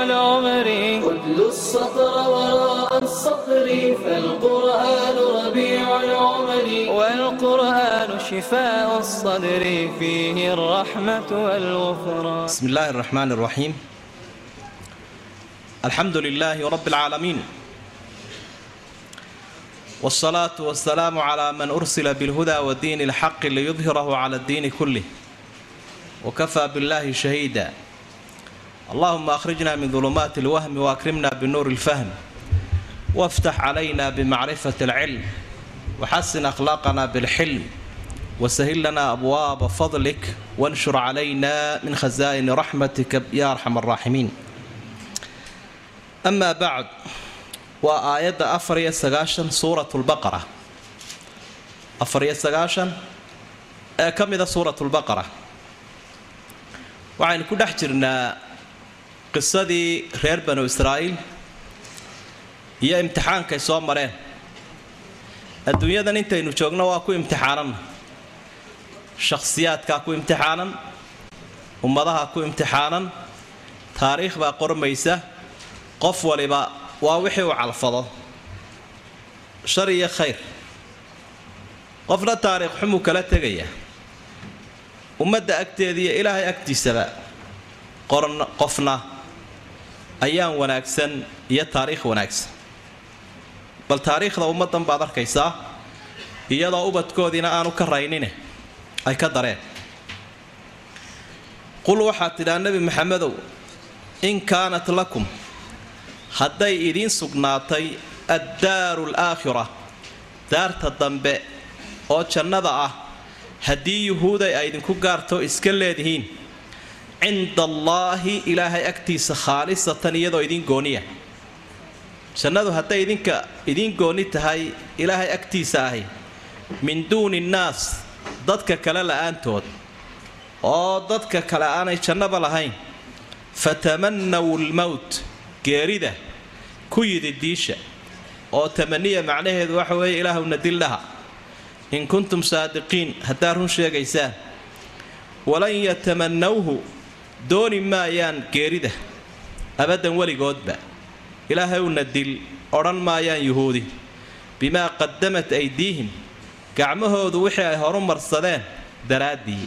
طال عمري خذل السطر وراء الصخر فالقرآن ربيع العمل والقرآن شفاء الصدر فيه الرحمة والغفران بسم الله الرحمن الرحيم الحمد لله رب العالمين والصلاة والسلام على من أرسل بالهدى ودين الحق ليظهره على الدين كله وكفى بالله شهيدا allahuma akhrijna min dulumaati alwahmi waakrimna binuuri lfahmi waftax calayna bimacrifati alcilm waxasin akhlaaqana bilxilm wasahil lanaa abwaaba fadlik. Wanshur calayna min khasaa'ini raxmatika ya arxam araaximiin amaa bacd waa aayadda afar iyo sagaashan suurat lbaqara afar iyo sagaashan ee ka mida suurat lbaqara waxaynu ku dhex jirnaa qisadii reer banu israa'iil iyo imtixaankay soo mareen. Adduunyadan intaynu joogno waa ku imtixaananna shakhsiyaadkaa ku imtixaanan. Ummadaha ku imtixaanan. Taariikh baa qormaysa. Qof waliba waa wixii uu calfado. Shar iyo khayr. Qofna taariikh xumuu kala tegayaa ummadda agteediiyo ilaahay agtiisaba qofna ayaan wanaagsan iyo taariikh wanaagsan. Bal taariikhda ummaddan baad arkaysaa iyadoo ubadkoodiina aanu ka raynine ay ka dareen. Qul waxaad tidhaa nebi maxamedow in kaanat lakum hadday idiin sugnaatay addaaru alaakhira daarta dambe oo jannada ah haddii yuhuuday ay idinku gaarto iska leedihiin cinda allaahi ilaahay agtiisa khaalisatan iyadoo idiin gooniya. Jannadu hadday idinka idiin gooni tahay ilaahay agtiisa ahi. Min duuni innaas dadka kale la'aantood. Oo dadka kale aanay jannaba lahayn. Fatamannaw lmowt geerida ku yidi diisha. Oo tamaniya macnaheedu waxa weeye ilaahwna dildhaha in kuntum saadiqiin haddaad run sheegaysaan. Walan yatamannawhu dooni maayaan geerida. Abaddan weligoodba. Ilaahowna dil odhan maayaan yuhuudi. Bimaa qadamat aydiihim. Gacmahoodu wixii ay horu marsadeen daraaddii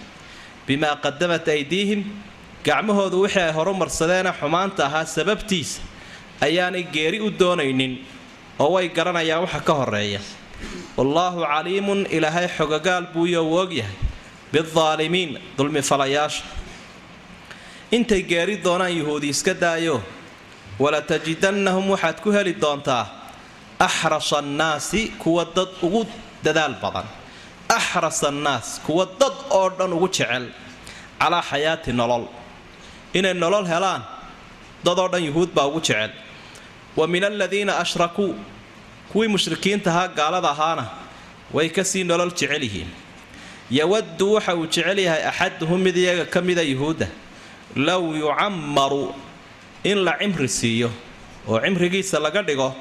bimaa qadamat aydiihim. Gacmahoodu wixii ay horu marsadeena xumaanta ahaa sababtiisa ayaanay geeri u doonaynin oo way garanayaan waxa ka horreeya wallaahu caliimun ilaahay xogagaal buuyo uu ogyahay bidaalimiin dulmifalayaasha intay geeri doonaan yuhuudi iska daayo. Walatajidannahum waxaad ku heli doontaa. Axrasa annaasi kuwa dad ugu dadaal badan. Axras annaas kuwa dad oo dhan ugu jecel. Calaa xayaati nolol. Inay nolol helaan dadoo dhan yuhuud baa ugu jecel. Wa min aladiina ashrakuu kuwii mushrikiintahaa gaalada ahaana way ka sii nolol jecel yihiin. Yawaddu waxa uu jecel yahay axaduhum mid iyaga ka mida yuhuudda low yucammaru in la cimri siiyo oo cimrigiisa laga dhigo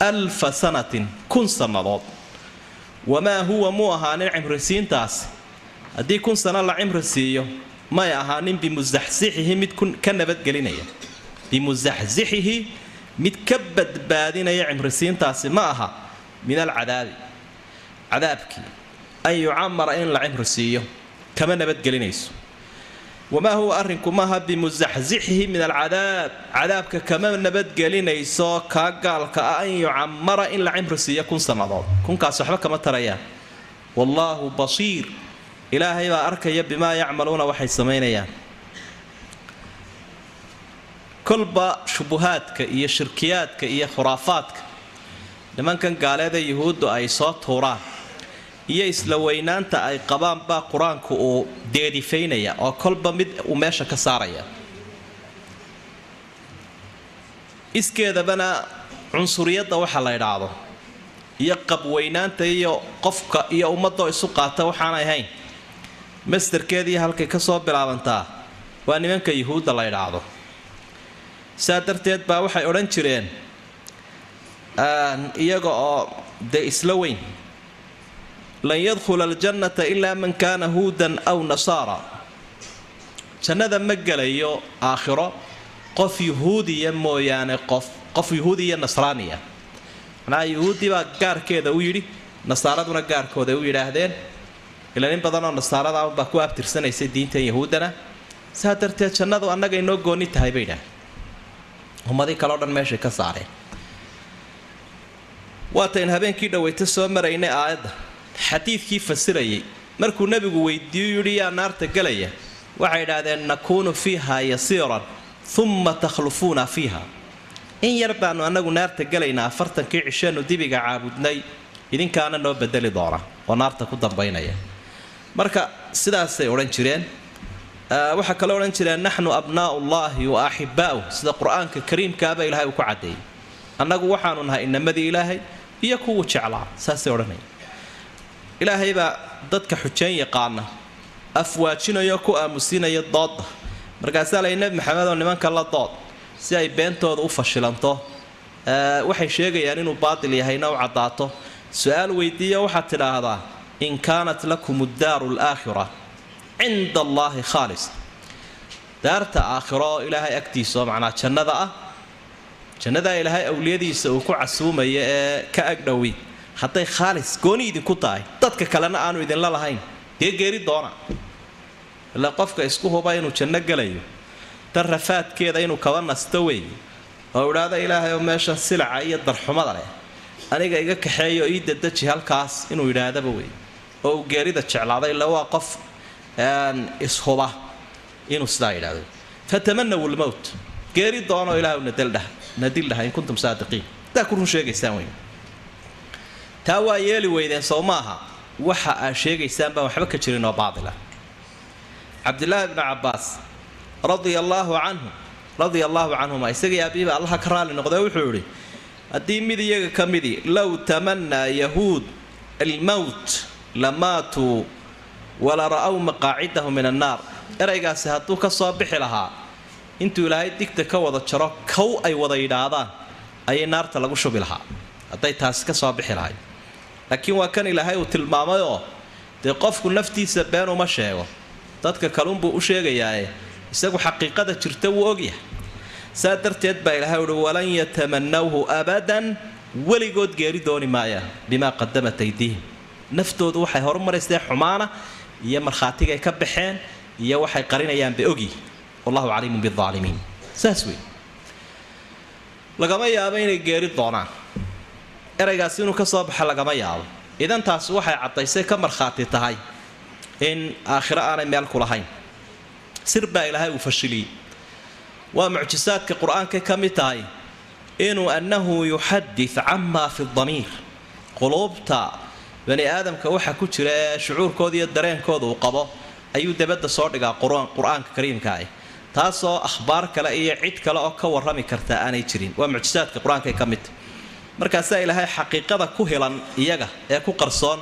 alfa sanatin kun sannadood. Wamaa huwa muu ahaanin cimrisiintaas? Haddii kun sano la cimri siiyo may ahaanin bimusaxsixihi mid ka nabadgelinaya bimusaxsixihi mid ka badbaadinaya cimrisiintaasi ma aha min alcadaabi cadaabkii an yucamara in la cimri siiyo kama nabadgelinayso wamaa huwa arrinku maaha bimusaxsixihi min alcadaab cadaabka kama nabadgelinayso kaa gaalka ah an yucamara in la cimri siiyo kun sannadood kunkaas waxba kama tarayaan wallaahu basiir ilaahay baa arkaya bimaa yacmaluuna waxay samaynayaan kolba shubuhaadka iyo shirkiyaadka iyo khuraafaadka nimankan gaaleeda yuhuuddu ay soo tuuraan iyo isla weynaanta ay qabaan baa qur'aanku uu deedifaynaya oo kolba mid uu meesha ka saaraya? Iskeedabana cunsuriyadda waxa la idhaahdo iyo qabweynaanta iyo qofka iyo ummadoo isu qaata waxaanay ahayn. Masderkeediiyo halkay ka soo bilaabantaa waa nimanka yuhuudda la idhaahdo saa darteed baa waxay odhan jireen iyaga oo dee isla weyn lan yadkhula aljannata ilaa man kaana huudan aw nasaara jannada ma gelayo aakhiro qof yuhuudiya mooyaane qof qof yuhuudi iyo nasraaniya macnaha yuhuudi baa gaarkeeda u yidhi nasaaraduna gaarkooda u yidhaahdeen ila nin badanoo nasaarada baa ku abtirsanaysay diintan yahuuddana saa darteed jannadu annaga inoo gooni tahay bay idhaah ummadii kaleo dhan meeshay ka saareen. Waatayn habeenkii dhaweyta soo maraynay aayadda xadiidkii fasirayay. Markuu nebigu weydiiyu yidhi yaa naarta gelaya waxay idhaahdeen nakuunu fiiha yasiiran umma takhlufuuna fiiha in yar baanu annagu naarta gelaynaa afartankii cisheenu dibiga caabudnay idinkaana noo bedeli doona oo naarta ku dambaynaya. Marka sidaasay odhan jireen. Waxaa kaloo odhan jireen naxnu abnaa'u llaahi wa axibbaa'uh sida qur'aanka kariimkaaba ilahay uu ku caddeeyay annagu waxaanu nahay inamadii ilaahay iyo kuwuu jeclaa saasay odhanaya ilaahay baa dadka xujayn yaqaana afwaajinayo ku aamusinaya doodda markaasaa lay nebi maxamed oo nimanka la dood si ay beentooda u fashilanto waxay sheegayaan inuu baatil yahayna u caddaato. Su'aal weydiiya waxaad tidhaahdaa in kaanat lakum addaaru alaakhira cinda allaahi khaalis. Daarta aakhiro oo ilaahay agtiisa oo macnaa jannada ah jannadaa ilaahay awliyadiisa uu ku casuumaya ee ka agdhowi hadday khaalis gooni idinku tahay dadka kalena aanu idinla lahayn dee geeri doona. Ilaa qofka isku huba inuu janno gelayo tan rafaadkeeda inuu kaba nasto weey oo idhaahda ilaahay oo meeshan silaca iyo darxumada leh aniga iga kaxeeyo ii dadaji halkaas inuu yidhaahdaba wey oo uu geerida jeclaaday illa waa qof ishuba inuu sidaa yidhaahdo. Fatamanawu lmowt geeri doonoo ilaah nadil dhaha in kuntum saadiqiin. Hadaa ku run sheegaysaan wey taa waa yeeli weydeen sow maaha. Waxa aad sheegaysaan baan waxba ka jirin oo baatila cabdilaahi bnu cabbaas radia allaahu canhu radia allaahu canhuma isagii aabihiiba allaha ka raali noqdee wuxuu idhi haddii mid iyaga ka midii low tamanaa yahuud almowt lamaatuu wala ra'ow maqaacidahu min annaar. Eraygaasi hadduu ka soo bixi lahaa intuu ilaahay digta ka wada jaro kow ay wada yidhaahdaan ayay naarta lagu shubi lahaa. Hadday taasi ka soo bixi lahay laakiin waa kan ilaahay uu tilmaamayoo dee qofku naftiisa been uma sheego. Dadka kalunbuu u sheegayaae isagu xaqiiqada jirta wuu ogyahay saa darteed baa ilaahay uhi walan yatamanawhu abadan weligood geeri dooni maayaan bimaa qadamat aydiihim. Naftoodu waxay horumaraysee xumaana iyo markhaatigay ka baxeen iyo waxay qarinayaan bay ogyihiin wallahu caliimun biaalimiin saas wey lagama yaabo inay geeri doonaan eraygaas inuu ka soo baxa lagama yaabo. Idan taasi waxay caddaysay ka markhaati tahay in aakhiro aanay meel ku lahayn. Sir baa ilaahay uu fashiliyey. Waa mucjisaadka qur'aankay ka mid tahay inuu annahu yuxadid camaa fi damiir. Quluubta bani aadamka waxa ku jira ee shucuurkooda iyo dareenkooda uu qabo ayuu dabadda soo dhigaa qur'aanka kariimka ah. Taasoo akhbaar kale iyo cid kale oo ka warrami karta aanay jirin. Waa mucjisaadka qur'aankay ka midta markaasaa ilaahay xaqiiqada ku hilan iyaga ee ku qarsoon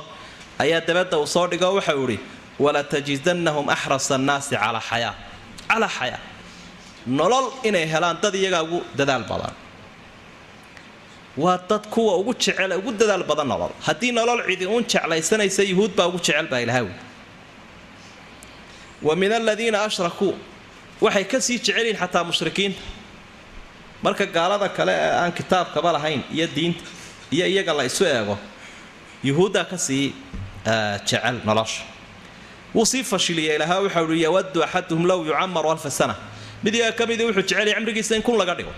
ayaa dabadda uu soo dhigo waxau idhi walatajidannahum axrasa annaasi calaa xayaa calaa xayaa nolol inay helaan dad iyagaa ugu dadaal badan. Waa dad kuwa ugu jecel ugu dadaal badan nolol. Haddii nolol cidi uun jeclaysanaysa yuhuud baa ugu jecel baa ilahay wi wa min aladiina ashrakuu. Waxay ka sii jecelyihin xataa mushrikiinta marka gaalada kale ee aan kitaabkaba lahayn iyo diinta iyo iyaga la isu eego yuhuuddaa ka sii jecel nolosha. Wuu sii fashiliya ilaha waxau uhi yawaddu axaduhum low yucamaru alfa sana. Mid iyaga ka midii wuxuu jecelyahy cimrigiisa in kun laga dhigo.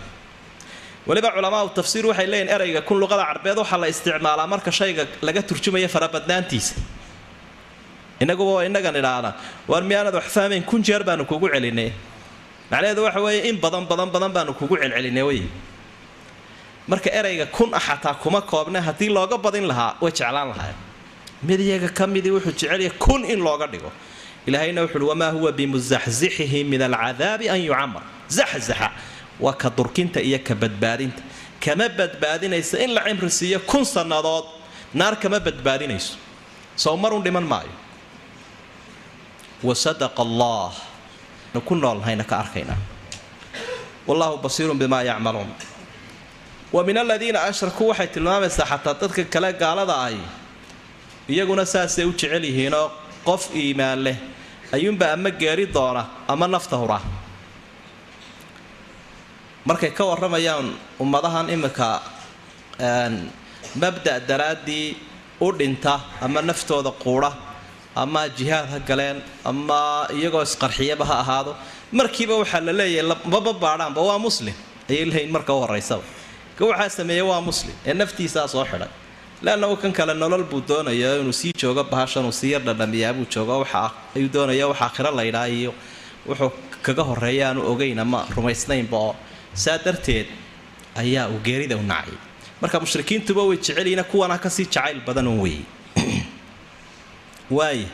Weliba culamaau tafsiir waxay leeyihiin erayga kun luqada carbeed waxaa la isticmaalaa marka shayga laga turjumaya farabadnaantiisa inaguba inagan idhaahna waar miyaanad wax fahmayn kun jeer baanu kugu celinay macnaheedu waxa weeye in badan badan badan baanu kugu celcelinay wey marka erayga kun ah xataa kuma koobne haddii looga badin lahaa way jeclaan lahayn mid iyaga ka midii wuxuu jecelya kun in looga dhigo. Ilaahayna wuxuuhi wamaa huwa bimusaxsixihi min alcadaabi an yucamar. Zaxzaxa waa ka durkinta iyo ka badbaadinta. Kama badbaadinaysa in la cimri siiyo kun sannadood naar kama badbaadinayso. Sow marun dhiman maayo. Wasadaqa allah ku noolnahayna ka arkaynaa wallahu basiirun bimaa yacmaluun. Wa min aladiina ashrakuu waxay tilmaamaysaa xataa dadka kale gaalada ahi iyaguna saasay u jecel yihiinoo qof iimaan leh ayuunba ama geeri doona ama nafta hura. Markay ka warramayaan ummadahan imika mabda' daraaddii u dhinta ama naftooda quudha ama jihaad ha galeen ama iyagoo isqarxiyaba ha ahaado. Markiiba waxaa la leeyahay maba baadhaanba waa muslim. Ayay leeyihiin marka u horaysaba ka waxaa sameeyey waa muslim. Ee naftiisaa soo xidhay. Leannagu kan kale nolol buu doonaya inuu sii joogo bahashan uu sii yar dhadhamiyaabuu joogo ayuu doonaya wax aakhiro laydhaa iyo wuxuu kaga horreeya aanu ogeyn ama rumaysnaynba oo saa darteed ayaa uu geerida u nacay. Marka mushrikiintuba way jecelyihiin kuwana ka sii jacayl badanun weeye waaya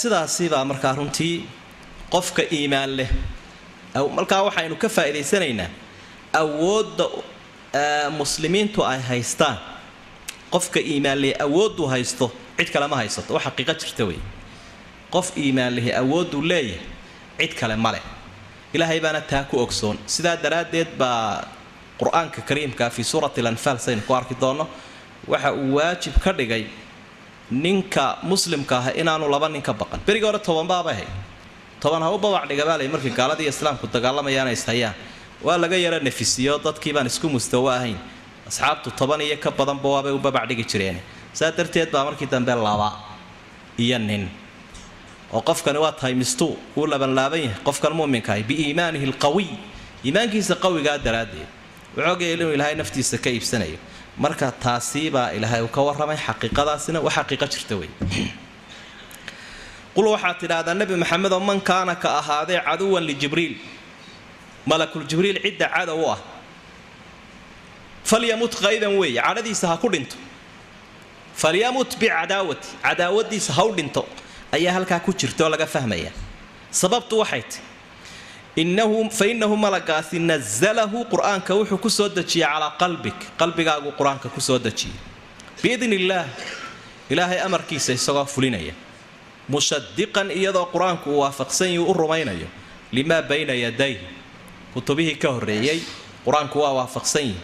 sidaasibaa markaa runtii qofka iimaan leh. Markaa waxaynu ka faa'iidaysanaynaa awoodda muslimiintu ay haystaan. Qofka iimaan lehi awoodduu haysto cid kale ma haysato. Wax xaqiiqa jirta wey qof iimaan lehi awoodduu leeyahay cid kale ma leh. Ilaahay baana taa ku ogsoon. Sidaa daraaddeed baa qur'aanka kariimka fii suurati alanfaal saynu ku arki doonno waxa uu waajib ka dhigay ninka muslimka ah inaanu laba nin ka baqan. Berigii hore tobanbaabay ahayd toban ha u babac dhigabaalay markii gaaladiiyo islaamku dagaalamayaan is hayaan. Waa laga yara nafisiyo dadkii baan isku mustawo ahayn. Asxaabtu toban iyo ka badanba waabay u babac dhigi jireen. Saa darteed baa markii dambe laba iyo nin. Oo qofkani waa tahay mistuu wuu labanlaaban yahay. Qofkan muminka ahi biiimaanihi alqawiy. Iimaankiisa qawigaa daraaddeed. Wuxoogaya inuu ilaahay naftiisa ka iibsanayo marka taasiibaa ilaahay uu ka warramay xaqiiqadaasina wax xaqiiqo jirta wey qul waxaad tidhaahdaa nebi maxamedoo man kaana ka ahaadee caduwan lijibriil malakuljibriil cidda cadow u ah. Falyamut qaydan weeye cadhadiisa ha ku dhinto. Falyamut bicadaawati cadaawadiisa ha u dhinto. Ayaa halkaa ku jirtaoo laga fahmaya. Sababtu waxay ti fa innahu malagaasi nazalahu qur'aanka wuxuu ku soo dejiyey calaa qalbik qalbigaagu qur'aanka ku soo dejiyey biidni illaah ilaahay amarkiisa isagoo fulinaya mushadiqan iyadoo qur'aanku uu waafaqsan yihi u rumaynayo limaa bayna yadayh kutubihii ka horreeyey qur'aanku waa waafaqsan yihi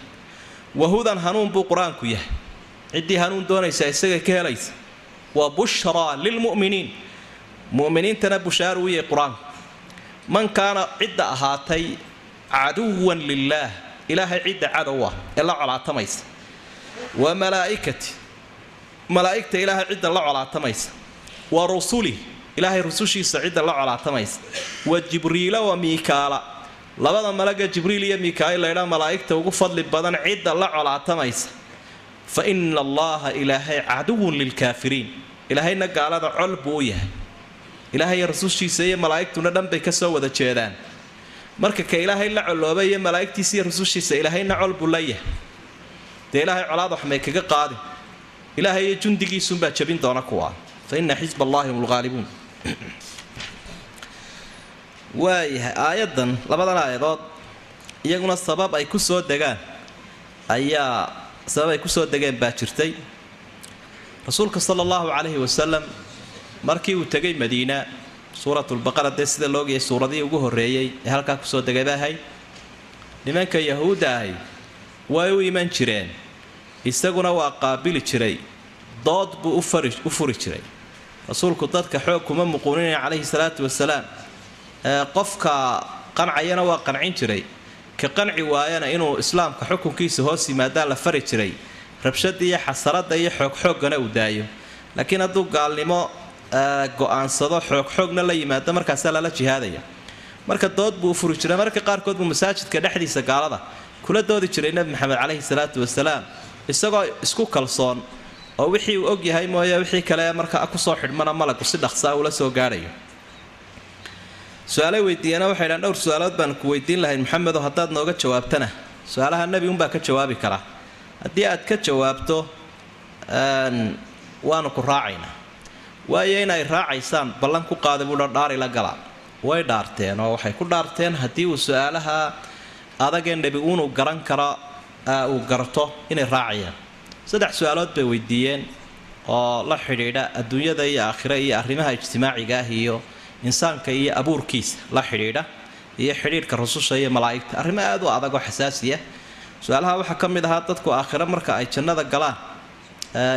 wahudan hanuun buu qur'aanku yahay ciddii hanuun doonaysa isaga ka helaysa wa bushraa lilmu'miniin mu'miniintana bushaaru u yahay qur'aanku man kaana cidda ahaatay caduwan lilaah ilaahay cidda cadow ah ee la colaatamaysa. Wa malaa'ikati malaa'igta ilaahay cidda la colaatamaysa. Wa rusulih ilaahay rusushiisa cidda la colaatamaysa. Wa jibriila wa miikaala labada malaga jibriil iyo miikaaiil laydhaa malaa'igta ugu fadli badan cidda la colaatamaysa. Fa ina allaha ilaahay caduwun lilkaafiriin. Ilaahayna gaalada col buu u yahay ilaahay rasushiisa iyo malaa'igtuna dhan bay ka soo wada jeedaan. Marka ka ilaahay la coloobay iyo malaa'igtiisa iyo rusushiisa ilaahayna col buu la yahay. Dee ilaahay colaad wax may kaga qaadin. Ilaahay iyo jundigiisunbaa jabin doona kuwa. Fa ina xisb allahi hum lghaalibuun waayahay aayaddan labadan aayadood iyaguna sabab ay ku soo degaan ayaa sabab ay ku soo degeen baa jirtay. Rasuulka sala allahu calayhi wasalam markii uu tegay madiina suuratulbaqara dee sida loogayay suuradihii ugu horreeyey ee halkaa ku soo ahayd nimanka yahuudda ahi way u iman jireen. Isaguna waa qaabili jiray. Dood buu u furi jiray. Rasuulku dadka xoog kuma muquuninaya calayhi salaatu wasalaam qofka qancayana waa qancin jiray. Ka qanci waayana inuu islaamka xukunkiisa hoos yimaadaa la fari jiray. Rabshadda iyo xasaradda iyo xoogxooggana uu daayo. Laakiin hadduu gaalnimo go'aansado xoogxoogna la yimaado markaasaa lala jihaadaya. Marka dood buu furi jiray marka qaarkood buu masaajidka dhexdiisa gaalada kula doodi jiray nebi maxamed caleyhi salaatu wasalaam isagoo isku kalsoon oo wixii uu og yahay mooye wixii kale markaa ku soo xidhmana malagu si dhaqsaa ula soo gaadhayo. Su'aalay weydiiyana waxay dhahan dhowr su'aalood baan ku weydiin lahayn maxamedo haddaad nooga jawaabtana. Su'aalaha nebi unbaa ka jawaabi karaa haddii aad ka jawaabto waanu ku raacaynaa waayo inay raacaysaan ballan ku qaaday buudha dhaari la galaa way dhaarteen oo waxay ku dhaarteen haddii uu su'aalaha adagee nebi uunu garan karo uu garto inay raacayaan. Saddex su'aalood bay weydiiyeen oo la xidhiidha adduunyada iyo aakhira iyo arrimaha ijtimaaciga ah iyo insaanka iyo abuurkiisa la xidhiidha iyo xidhiidhka rususha iyo malaa'igta. Arrimo aad u adag oo xasaasiya su'aalaha waxaa ka mid ahaa dadku aakhiro marka ay jannada galaan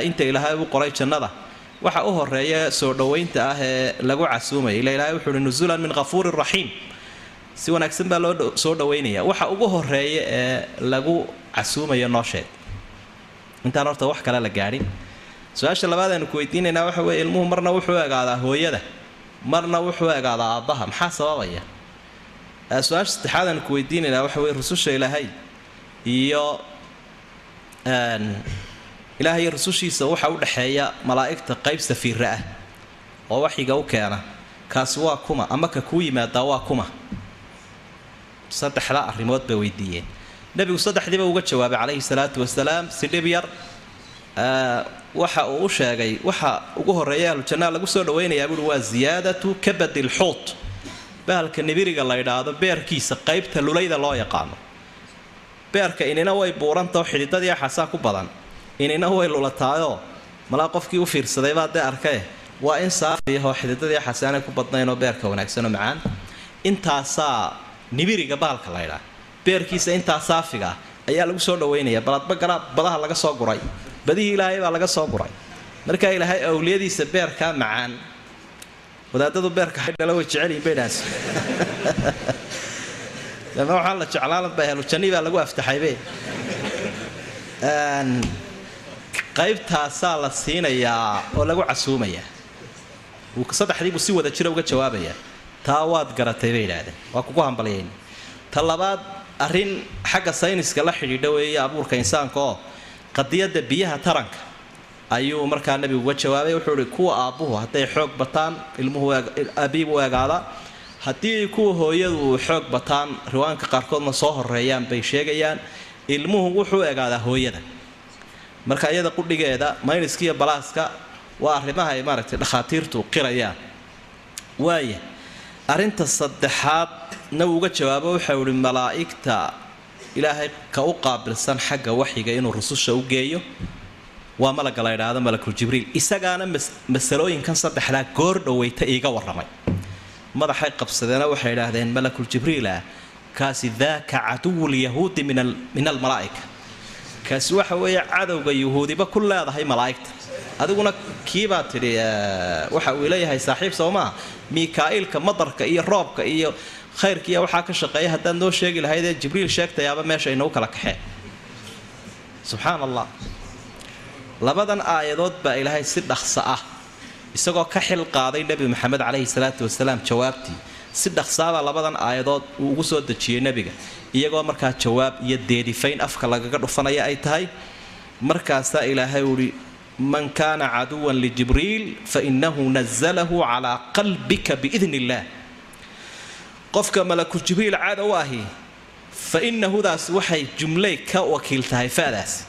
inta ilaahay u qoray jannada waxa u horreeya soo dhoweynta ah ee lagu casuumaya ila ilahay wuxu uhi nusulan min kafuurin raxiim si wanaagsan baa loo soo dhoweynaya. Waxa ugu horreeya ee lagu casuumayo noo sheeg intaan horta wax kale la gaadhin su'aasha labaad aynu ku weydiinaynaa waxa weeye ilmuhu marna wuxuu egaadaa hooyada. Marna wuxuu egaadaa aabbaha maxaa sababaya? Su'aasha saddexaad aynu ku weydiinaynaa waxa weye rususha ilaahay iyo ilaahay iyo rusushiisa waxa u dhexeeya malaa'igta qayb safiira ah oo waxiga u keena. Kaasi waa kuma ama ka kuu yimaadaa waa kuma. Saddexda arrimood bay weydiiyeen. Nebigu saddexdiiba uga jawaabay calayhi salaatu wasalaam si dhib yar waxa uu u sheegay waxa ugu horreeya ahlujannaa lagu soo dhawaynayaa buui waa ziyaadatu kabadi lxuut bahalka nibiriga la ydhaahdo beerkiisa qaybta lulayda loo yaqaano. Beerka inina way buurantao xididadii axasaa ku badan inina way lulataayoo malaa qofkii u fiirsadayba dee arkee waa in saafiyahoo xididadii axasaanay ku badnaynoo beerka wanaagsanoo macaan. Intaasaa nibiriga bahalka la ydhaa beerkiisa intaa saafiga ayaa lagu soo dhawaynaya baladba galaa badaha laga soo guray. Badihii ilaahay baa laga soo guray. Markaa ilaahay awliyadiisa beerkaa macaan. Wadaadadu beerka xidhala way jecelyihin baydhaas dama waxaa la jeclaalanba helujanni baa lagu aftaxaybe qaybtaasaa la siinayaa oo lagu casuumayaa saddexdiibuu si wada jira uga jawaabayaa taa waad garatay bay idhaahdeen waa kugu hambalyayn ta labaad arrin xagga sayniska la xidhiidha weeye abuurka insaanka oo qadiyadda biyaha taranka. Ayuu markaa nebigu uga jawaabay. Wuxuu ihi kuwa aabbuhu hadday xoog bataan ilmuhu abiib u egaada haddii kuwa hooyadu xoog bataan riwaanka qaarkoodna soo horeeyaan bay sheegayaan. Ilmuhu wuxuu egaadaa hooyada marka iyada qudhigeeda mayniska iyo balaaska waa arrimaha ay maaragtay dhakhaatiirtu qirayaan. Waaya arrinta saddexaadna uuga jawaabo waxau ihi malaa'igta ilaahay ka u qaabilsan xagga waxyiga inuu rususha u geeyo waa malaga la ydhaahdo malakul jibriil. Isagaana masalooyinkan saddexdaa goor dhoweyta iiga warramay. Madaxay qabsadeena waxay idhaahdeen malakul jibriilah kaasi daaka caduwulyahuudi min almalaa'ika kaasi waxa weeye cadowga yuhuudiba ku leedahay malaa'igta. Adiguna kiibaa tidhi waxa uu leeyahay saaxiib soomaa mikaa'iilka madarka iyo roobka iyo khayrkiiya waxaa ka shaqeeya haddaad noo sheegi lahaydee jibriil sheegtayaaba meesha inagu kala kaxeen subxaan allah labadan aayadood baa ilaahay si dhaqso ah isagoo ka xil qaaday nebi maxamed caleyhi salaatu wasalaam jawaabtii. Si dhaqsaabaa labadan aayadood uu ugu soo dejiyey nebiga iyagoo markaa jawaab iyo deedifayn afka lagaga dhufanaya ay tahay markaasaa ilaahay uhi man kaana caduwan lijibriil fainahu nazalahu calaa qalbika biidn illaah qofka malakul jibriil cadow ahi fa inahudaas waxay jumlay ka wakiil tahay fadaas.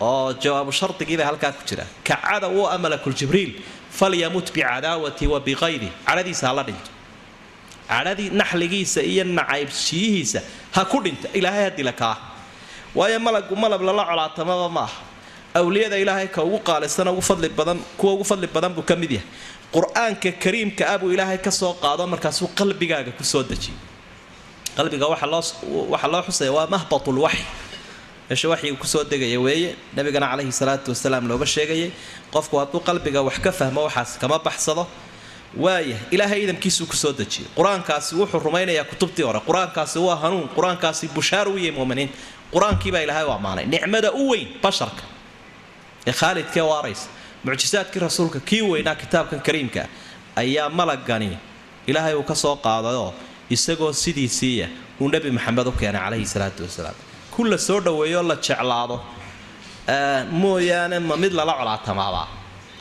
Oo jawaabu shardigiibaa halkaa ku jira ka cadow u a malakul jibriil falyamut bicadaawati wa biqaydi cadhadiisa hala dhinto cadhadii naxligiisa iyo nacaybshiyihiisa ha ku dhinta. Ilaahay ha dila waayo malagu malab lala colaatamaba ma awliyada ilaahay ka ugu qaalisana ugu fadli badan kuwa ugu fadli badan buu ka mid yahay. Qur'aanka kariimka ah buu ilaahay ka soo qaado markaasuu qalbigaaga ku soo dejiyay qalbiga waxa loo xusaya waa mahbatul waxy meesha waxyiga ku soo degaya weeye. Nabigana caleyhi salaatu wasalaam looga sheegayay qofku hadduu qalbiga wax ka fahmo waxaas kama baxsado waaya ilaahay idamkiisuu ku soo dejiyay. Qur'aankaasi wuxuu rumaynayaa kutubtii hore. Qur'aankaasi waa hanuun. Qur'aankaasi bushaar u yahay muminiinta qur'aankiibaa ilaahay u ammaanay. Nicmada u weyn basharka. Ee khaalidkee waaraysa. Mucjisaadkii rasuulka kii weynaa kitaabkan kariimka ayaa malagani ilaahay uu ka soo qaadayoo isagoo sidiisiiya uu nebi maxamed u keenay caleyhi salaatu wasalaam. Ku la soo dhoweeyo la jeclaado. Mooyaane ma mid lala colaatamaabaa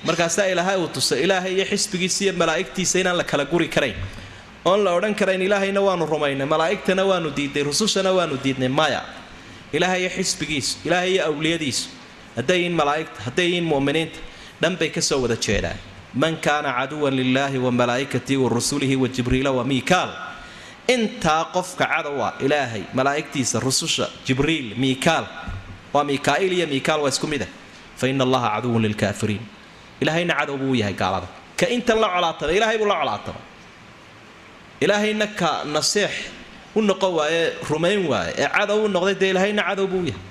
markaasaa ilaahay uu tusay ilaahay iyo xisbigiisa iyo malaa'igtiisa inaan la kala guri karayn. Oon la odhan karayn ilaahayna waanu rumaynay malaa'igtana waanu diidnay rusushana waanu diidnay maya. Ilaahay iyo xisbigiisu ilaahay iyo awliyadiisu hadday yihiin malaa'igta hadday yihiin mu'miniinta dhan bay ka soo wada jeedaan. Man kaana caduwan lilaahi wa malaa'ikatihi wa rusulihi wa jibriila wa miikaal. Intaa qofka cadowa ilaahay malaa'igtiisa rususha jibriil miikaal. Waa miikaa'il iyo miikaal waa isku mid ah. Fa ina allaha caduwun lilkaafiriin ilaahayna cadow buu u yahay gaalada. Ka intan la colaatamay ilaahay buu la colaatamay ilaahayna ka naseex u noqon waaye rumayn waaye ee cadow u noqday dee ilaahayna cadow buu yahay.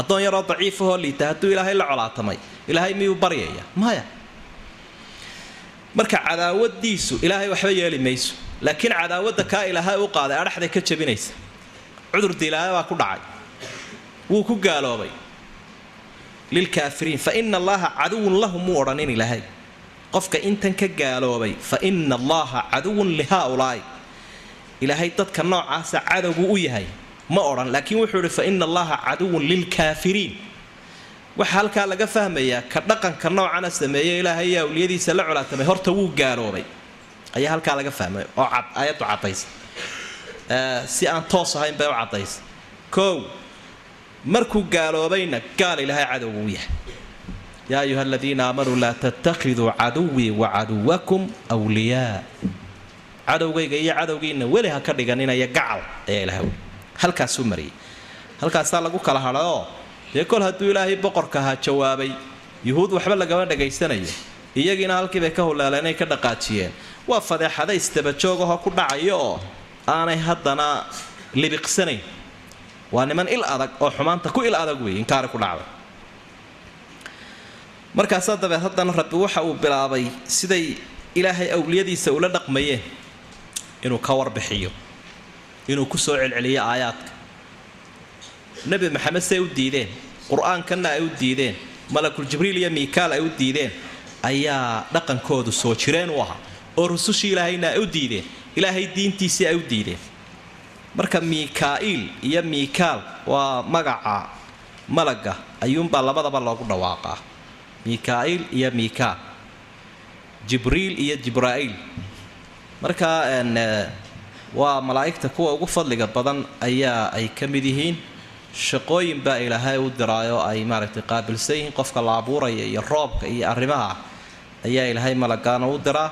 Addoon yaroo daciifahoo liita hadduu ilaahay la colaatamay ilaahay miyuu baryaya maya marka cadaawadiisu ilaahay waxba yeeli mayso. Laakiin cadaawadda kaa ilaahay u qaaday adhaxday ka jabinaysa. Cudur dilaaya baa ku dhacay. Wuu ku gaaloobay lilkaafiriin fa ina allaha caduwun lahum muu odhanin ilaahay qofka intan ka gaaloobay fa ina allaha caduwun lihaaulaa'i ilaahay dadka noocaasa cadowbuu u yahay ma odhan laakiin wuxuu ihi fa ina allaha caduwun lilkaafiriin waxaa halkaa laga fahmayaa ka dhaqanka noocana sameeye ilaahay iyo awliyadiisa la colaatamay horta wuu gaaloobay ayaa halkaa laga fahmay oo ayaddu cadaysa si aan toos ahayn bay u cadaysa kow markuu gaaloobayna gaal ilaahay cadow uu yahay. Yaa ayuha aladiina aamanuu laa tattakhiduu caduwii wa caduwakum wliyaa cadowgayga iyo cadowgiina weli ha ka dhiganinaya gacal ayaa ilahay wi halkaasuu mariyay halkaasaa lagu kala hadhaoo dee kol hadduu ilaahay boqorka ahaa jawaabay yuhuud waxba lagama dhagaysanayo iyagiina halkiibay ka hulaaleenay ka dhaqaajiyeen. Waa fadeexada istabajoogahoo ku dhacaya oo aanay haddana libiqsanayn waa niman il adag oo xumaanta ku il adag weeye inkaari ku dhacday. Markaasaa dabeed haddana rabbi waxa uu bilaabay siday ilaahay awliyadiisa ula dhaqmayeen inuu ka warbixiyo inuu ku soo celceliyo aayaadka. Nebi maxamed say u diideen qur'aankanna ay u diideen malakul jibriil iyo miikaal ay u diideen ayaa dhaqankoodu soo jireen u ahaa. Oo rusushii ilaahayna ay u diideen ilaahay diintiisii ay u diideen marka miikaa'iil iyo miikaal waa magaca malaga ayuunbaa labadaba loogu dhawaaqaa. Miikaa'iil iyo miikaal jibriil iyo jibraa'iil marka waa malaa'igta kuwa ugu fadliga badan ayaa ay ka mid yihiin. Shaqooyin baa ilaahay u diraayo ay maaragtay qaabilsan yihiin qofka la abuuraya iyo roobka iyo arrimaha ayaa ilaahay malagaana u diraa.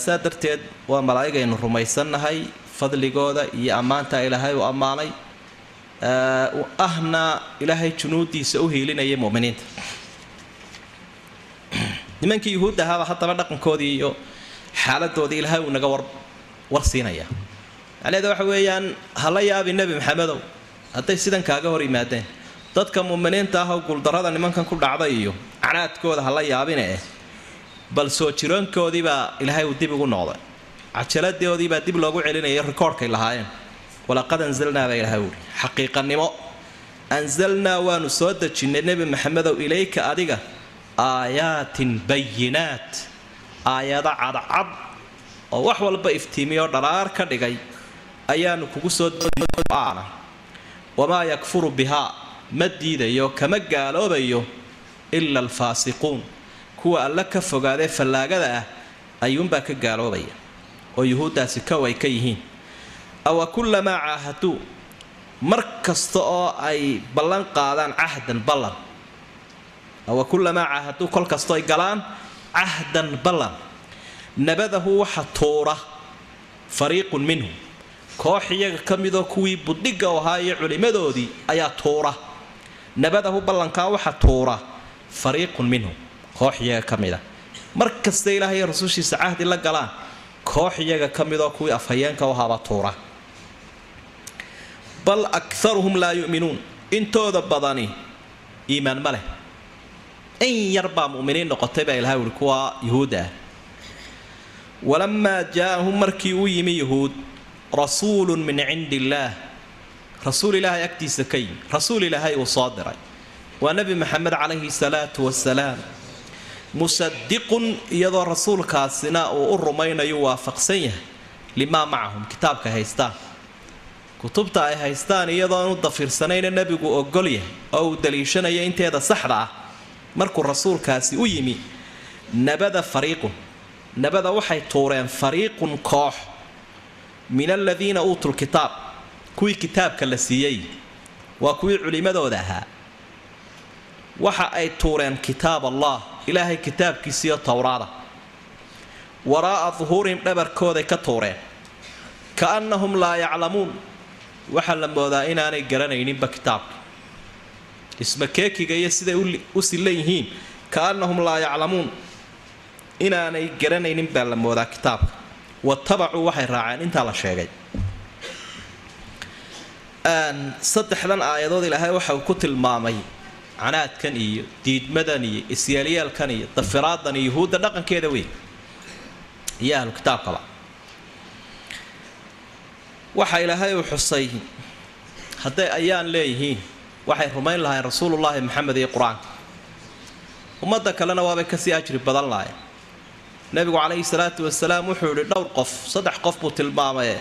Saa darteed waa malaa'igaynu rumaysannahay fadligooda iyo ammaanta ilaahay u ammaanay ahna ilaahay junuudiisa u hiilinaya muminiinta. Nimankii yuhuud ahaaba haddaba dhaqankoodii iyo xaaladoodii ilaahay uu naga war warsiinaya macnaheeda waxa weeyaan hala yaabi nebi maxamedow hadday sidan kaaga hor yimaadeen. Dadka muminiinta ah oo guuldarrada nimankan ku dhacday iyo canaadkooda hala yaabine eh. Bal soo jiroonkoodiibaa ilaahay uu dib ugu noqday cajaladoodiibaa dib loogu celinaya rikoorhkay lahaayeen. Walaqad anzalnaa baa ilahay uhi xaqiiqanimo anzalnaa waanu soo dejinnay nebi maxamedow ilayka adiga. Aayaatin bayinaat aayado cadcad oo wax walba iftiimiyoo dhalaar ka dhigay ayaanu kugu soo ana wamaa yakfuru bihaa ma diidayo kama gaaloobayo ila alfaasiquun. Kuwa alle ka fogaadee fallaagada ah ayuunbaa ka gaaloobaya oo yuhuuddaasi kow ay ka yihiin. Awa kullamaa caahaduu mar kasta oo ay ballan qaadaan cahdan ballan. Awa kullamaa caahaduu kol kastoo ay galaan cahdan ballan. Nabadahu waxa tuura fariiqun minhum koox iyaga ka midoo kuwii budhigga u ahaa iyo culimmadoodii ayaa tuura. Nabadahu ballankaa waxa tuura fariiqun minhum koox iyaga ka mida mar kasta ilaahay rasuushiisa cahdi la galaan koox iyaga ka midoo kuwii afhayeenka u ahaaba tuura. Bal akaruhum laa yu'minuun. Intooda badani iimaan ma leh. In yar baa mu'miniin noqotay baa ilahay uhi kuwa yuhuudda ah. Walamaa jaa'ahum markii uu yimi yuhuud rasuulun min cindi illaah rasuul ilaahay agtiisa ka yimi rasuul ilaahay uu soo diray. Waa nebi maxamed calayhi salaatu wasalaam musadiqun iyadoo rasuulkaasina uu u rumaynayo waafaqsan yahay. Limaa macahum kitaabka haystaan. Kutubta ay haystaan iyadoo inu dafiirsanayna nebigu ogol yahay oo uu daliishanayo inteeda saxda ah. Markuu rasuulkaasi u yimi nabada fariiqun. Nabada waxay tuureen fariiqun koox. Min aladiina uutuu lkitaab kuwii kitaabka la siiyey. Waa kuwii culimmadooda ahaa. Waxa ay tuureen kitaab allah ilaahay kitaabkiisiiyo towraada waraa'a duhuurihim dhabarkooday ka tuureen. Kaannahum laa yaclamuun. Waxaa la moodaa inaanay garanayninba kitaabka. Isma keekiga iyo siday u sillan yihiin kaannahum laa yaclamuun. Inaanay garanaynin baa la moodaa kitaabka. Watabacuu waxay raaceen intaa la sheegay. Saddexdan aayadood ilaahay waxa uu ku tilmaamay canaadkan iyo diidmadan iyo isyaalyaalkan iyo dafiraadan iyo yuhuudda dhaqankeeda weyn. Iyo ahlu kitaabkaba waxa ilaahay uu xusay hadday ayaan leeyihiin waxay rumayn lahayn rasuulullaahi maxamed iyo qur'aanka ummadda kalena waabay ka sii ajri badan lahayn nebigu calayhi salaatu wasalaam wuxuu yidhi dhowr qof saddex qof buu tilmaamaye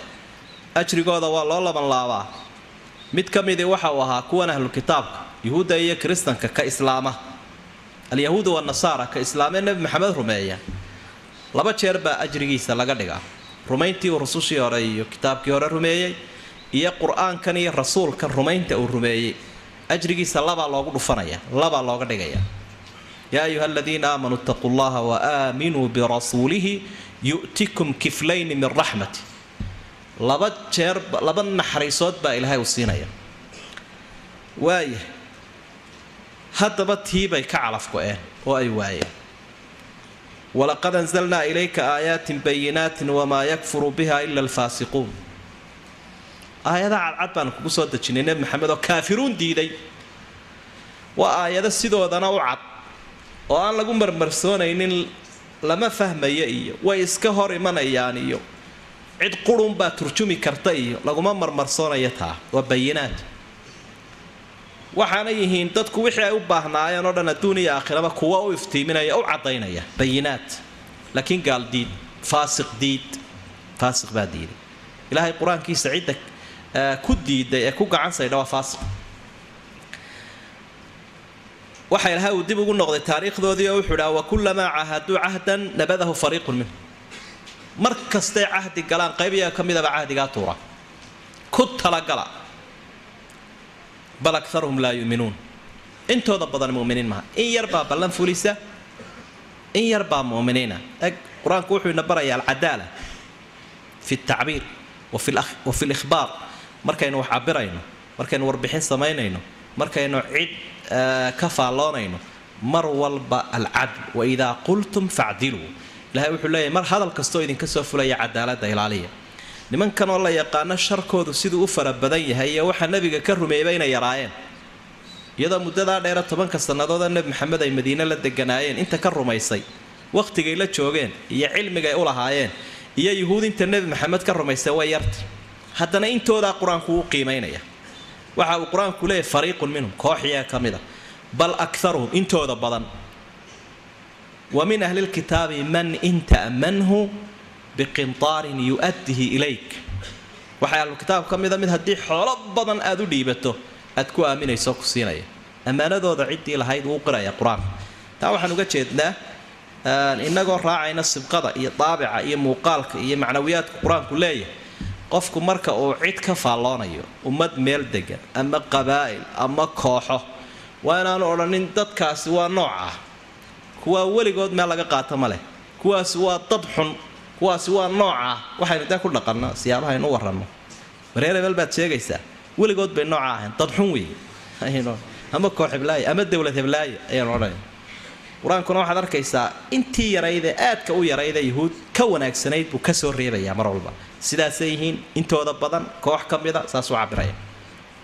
ajrigooda waa loo laban laabaa. Mid ka midii waxa uu ahaa kuwan ahlu kitaabka yuhuudda iyo kiristanka ka islaama. Alyahuuda wanasaara ka islaamee nebi maxamed rumeeya. Laba jeer baa ajrigiisa laga dhigaa. Rumayntii uu rusushii hore iyo kitaabkii hore rumeeyey iyo qur'aankan iyo rasuulkan rumaynta uu rumeeyey. Ajrigiisa labaa loogu dhufanaya labaa looga dhigaya. Yaa ayuha aladiina aamanuu itaquu llaha wa aaminuu birasuulihi yu'tikum kiflayni min raxmati laba jeer laba naxariisood baa ilaahay uu siinaya. Waaya haddaba tiibay ka calaf go-een oo ay waayeen. Walaqad anzalnaa ilayka aayaatin bayinaatin wamaa yakfuru biha ila alfaasiquun. Aayadaha cadcad baanu kugu soo dejinay nebi maxamed oo kaafiruun diiday. Waa aayado sidoodana u cad oo aan lagu marmarsoonaynin lama fahmaya iyo way iska hor imanayaan iyo. Cid qurunbaa turjumi karta iyo laguma marmarsoonaya taa waa bayinaad waxaana yihiin dadku wixii ay u baahnaayeen oo dhan adduun iyo aakhiraba kuwa u iftiiminaya u caddaynaya. Bayinaad laakiin gaal diid faasiq diid faasiq baa diiday. Ilaahay qur'aankiisa cidda ku diiday ee ku gacan saydha waa faasiq. Waxa ilahay uu dib ugu noqday taariikhdoodii oo wuxuu dhaha wakulamaa caahaduu cahdan nabadahu fariiqun minhu. Mar kastay cahdi galaan qaybiyaa ka midaba cahdigaa tuura. Ku talagala bal akaruhum laa yuminuun. Intooda badan muminiin maha in yarbaa ballan fulisa in yarbaa muminiina. Qur'aanku wuxuu ina barayaa alcadaala fi ltacbiir wa fi likhbaar markaynu wax cabirayno markaynu warbixin samaynayno markaynu cid ka faalloonayno mar walba alcadl waidaa qultum facdiluu ilahay wuxuu leeyahy mar hadal kastoo idinka soo fulaya cadaaladda ilaaliya nimankan oo la yaqaano sharkoodu siduu u fara badan yahay iyo waxaa nebiga ka rumeeyba inay yaraayeen. Iyadoo muddadaa dheera tobanka sannadoodoo nebi maxamed ay madiine la deganaayeen inta ka rumaysay wakhtigay la joogeen iyo cilmigay u lahaayeen iyo yuhuud inta nebi maxamed ka rumaysay way yarta haddana intoodaa qur'aanku u qiimaynaya waxa uu qur'aanku leeyahy fariiqun minhum kooxiyaa ka mid a. Bal akaruhum intooda badan. Wa min ahli lkitaabi man in ta'manhu biqintaarin yu-addihi ilayk. Waxay ahlukitaab ka mida mid haddii xoolo badan aad u dhiibato aad ku aaminayso ku siinaya. Ammaanadooda ciddii lahayd wuu qiraya qur'aanka taa waxaan uga jeednaa inagoo raacayna sibqada iyo daabica iyo muuqaalka iyo macnawiyaadka qur'aanku leeyahay. Qofku marka uu cid ka faalloonayo ummad meel degan ama qabaa'il ama kooxo waa inaanu odhanin dadkaasi waa noocah kuwaa weligood meel laga qaato ma leh. Kuwaasi waa dad xun kuwaasi waa noocah waxaynu dee ku dhaqanno siyaabahaaynu u waranno mareer hebel baad sheegaysaa weligood bay nooca ahayn. Dad xun weeye. Ama koox heblaayo ama dowlad heblaayo ayaanu odhanay qur'aankuna waxaad arkaysaa intii yaraydee aadka u yarayda yuhuud ka wanaagsanayd buu ka soo reebayaa mar walba. Sidaasay yihiin intooda badan koox ka mida saasuu cabiraya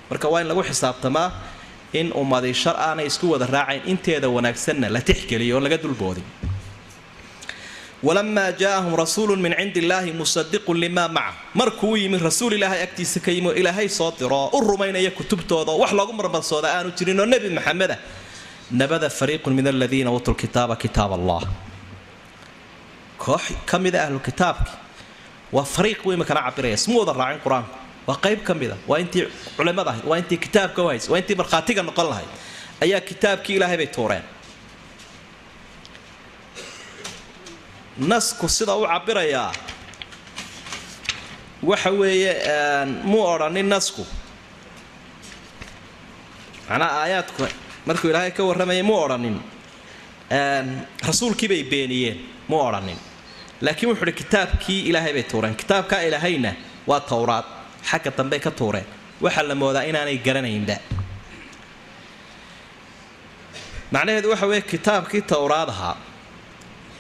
marka waa in lagu xisaabtamaa in ummadi shar aanay isku wada raacayn inteeda wanaagsanna la tixgeliyo oon laga dulboodin walamaa jaaahum rasuulu min cindi illaahi musadiqun limaa maca markuu yimi rasuul ilaahay agtiisa ka yimi ilaahay soo diroo u rumaynaya kutubtooda oo wax loogu marmarsooda aanu jirin oo nebi maxameda. Nabada fariiqun min aladiina uutuu lkitaaba kitaab allah. Koox ka mida ahlu kitaabki waa fariiq buu imikana cabiraya isma wada raacin qur'aanku. Waa qayb ka mid a waa intii culimada ahayd waa intii kitaabka u haysay waa intii markhaatiga noqon lahayd ayaa kitaabkii ilaahay bay tuureen nasku sida u cabirayaa waxa weeye muu odhanin nasku. Macnaa aayaadku markuu ilaahay ka warramayay muu odhanin. Rasuulkii bay beeniyeen muu odhanin. Laakiin wuxuu uhi kitaabkii ilaahay bay tuureen. Kitaabkaa ilaahayna waa towraad. Xagga dambey ka tuureen. Waxaa la moodaa inaanay garanaynba. Macnaheedu waxa weeye kitaabkii towraad ahaa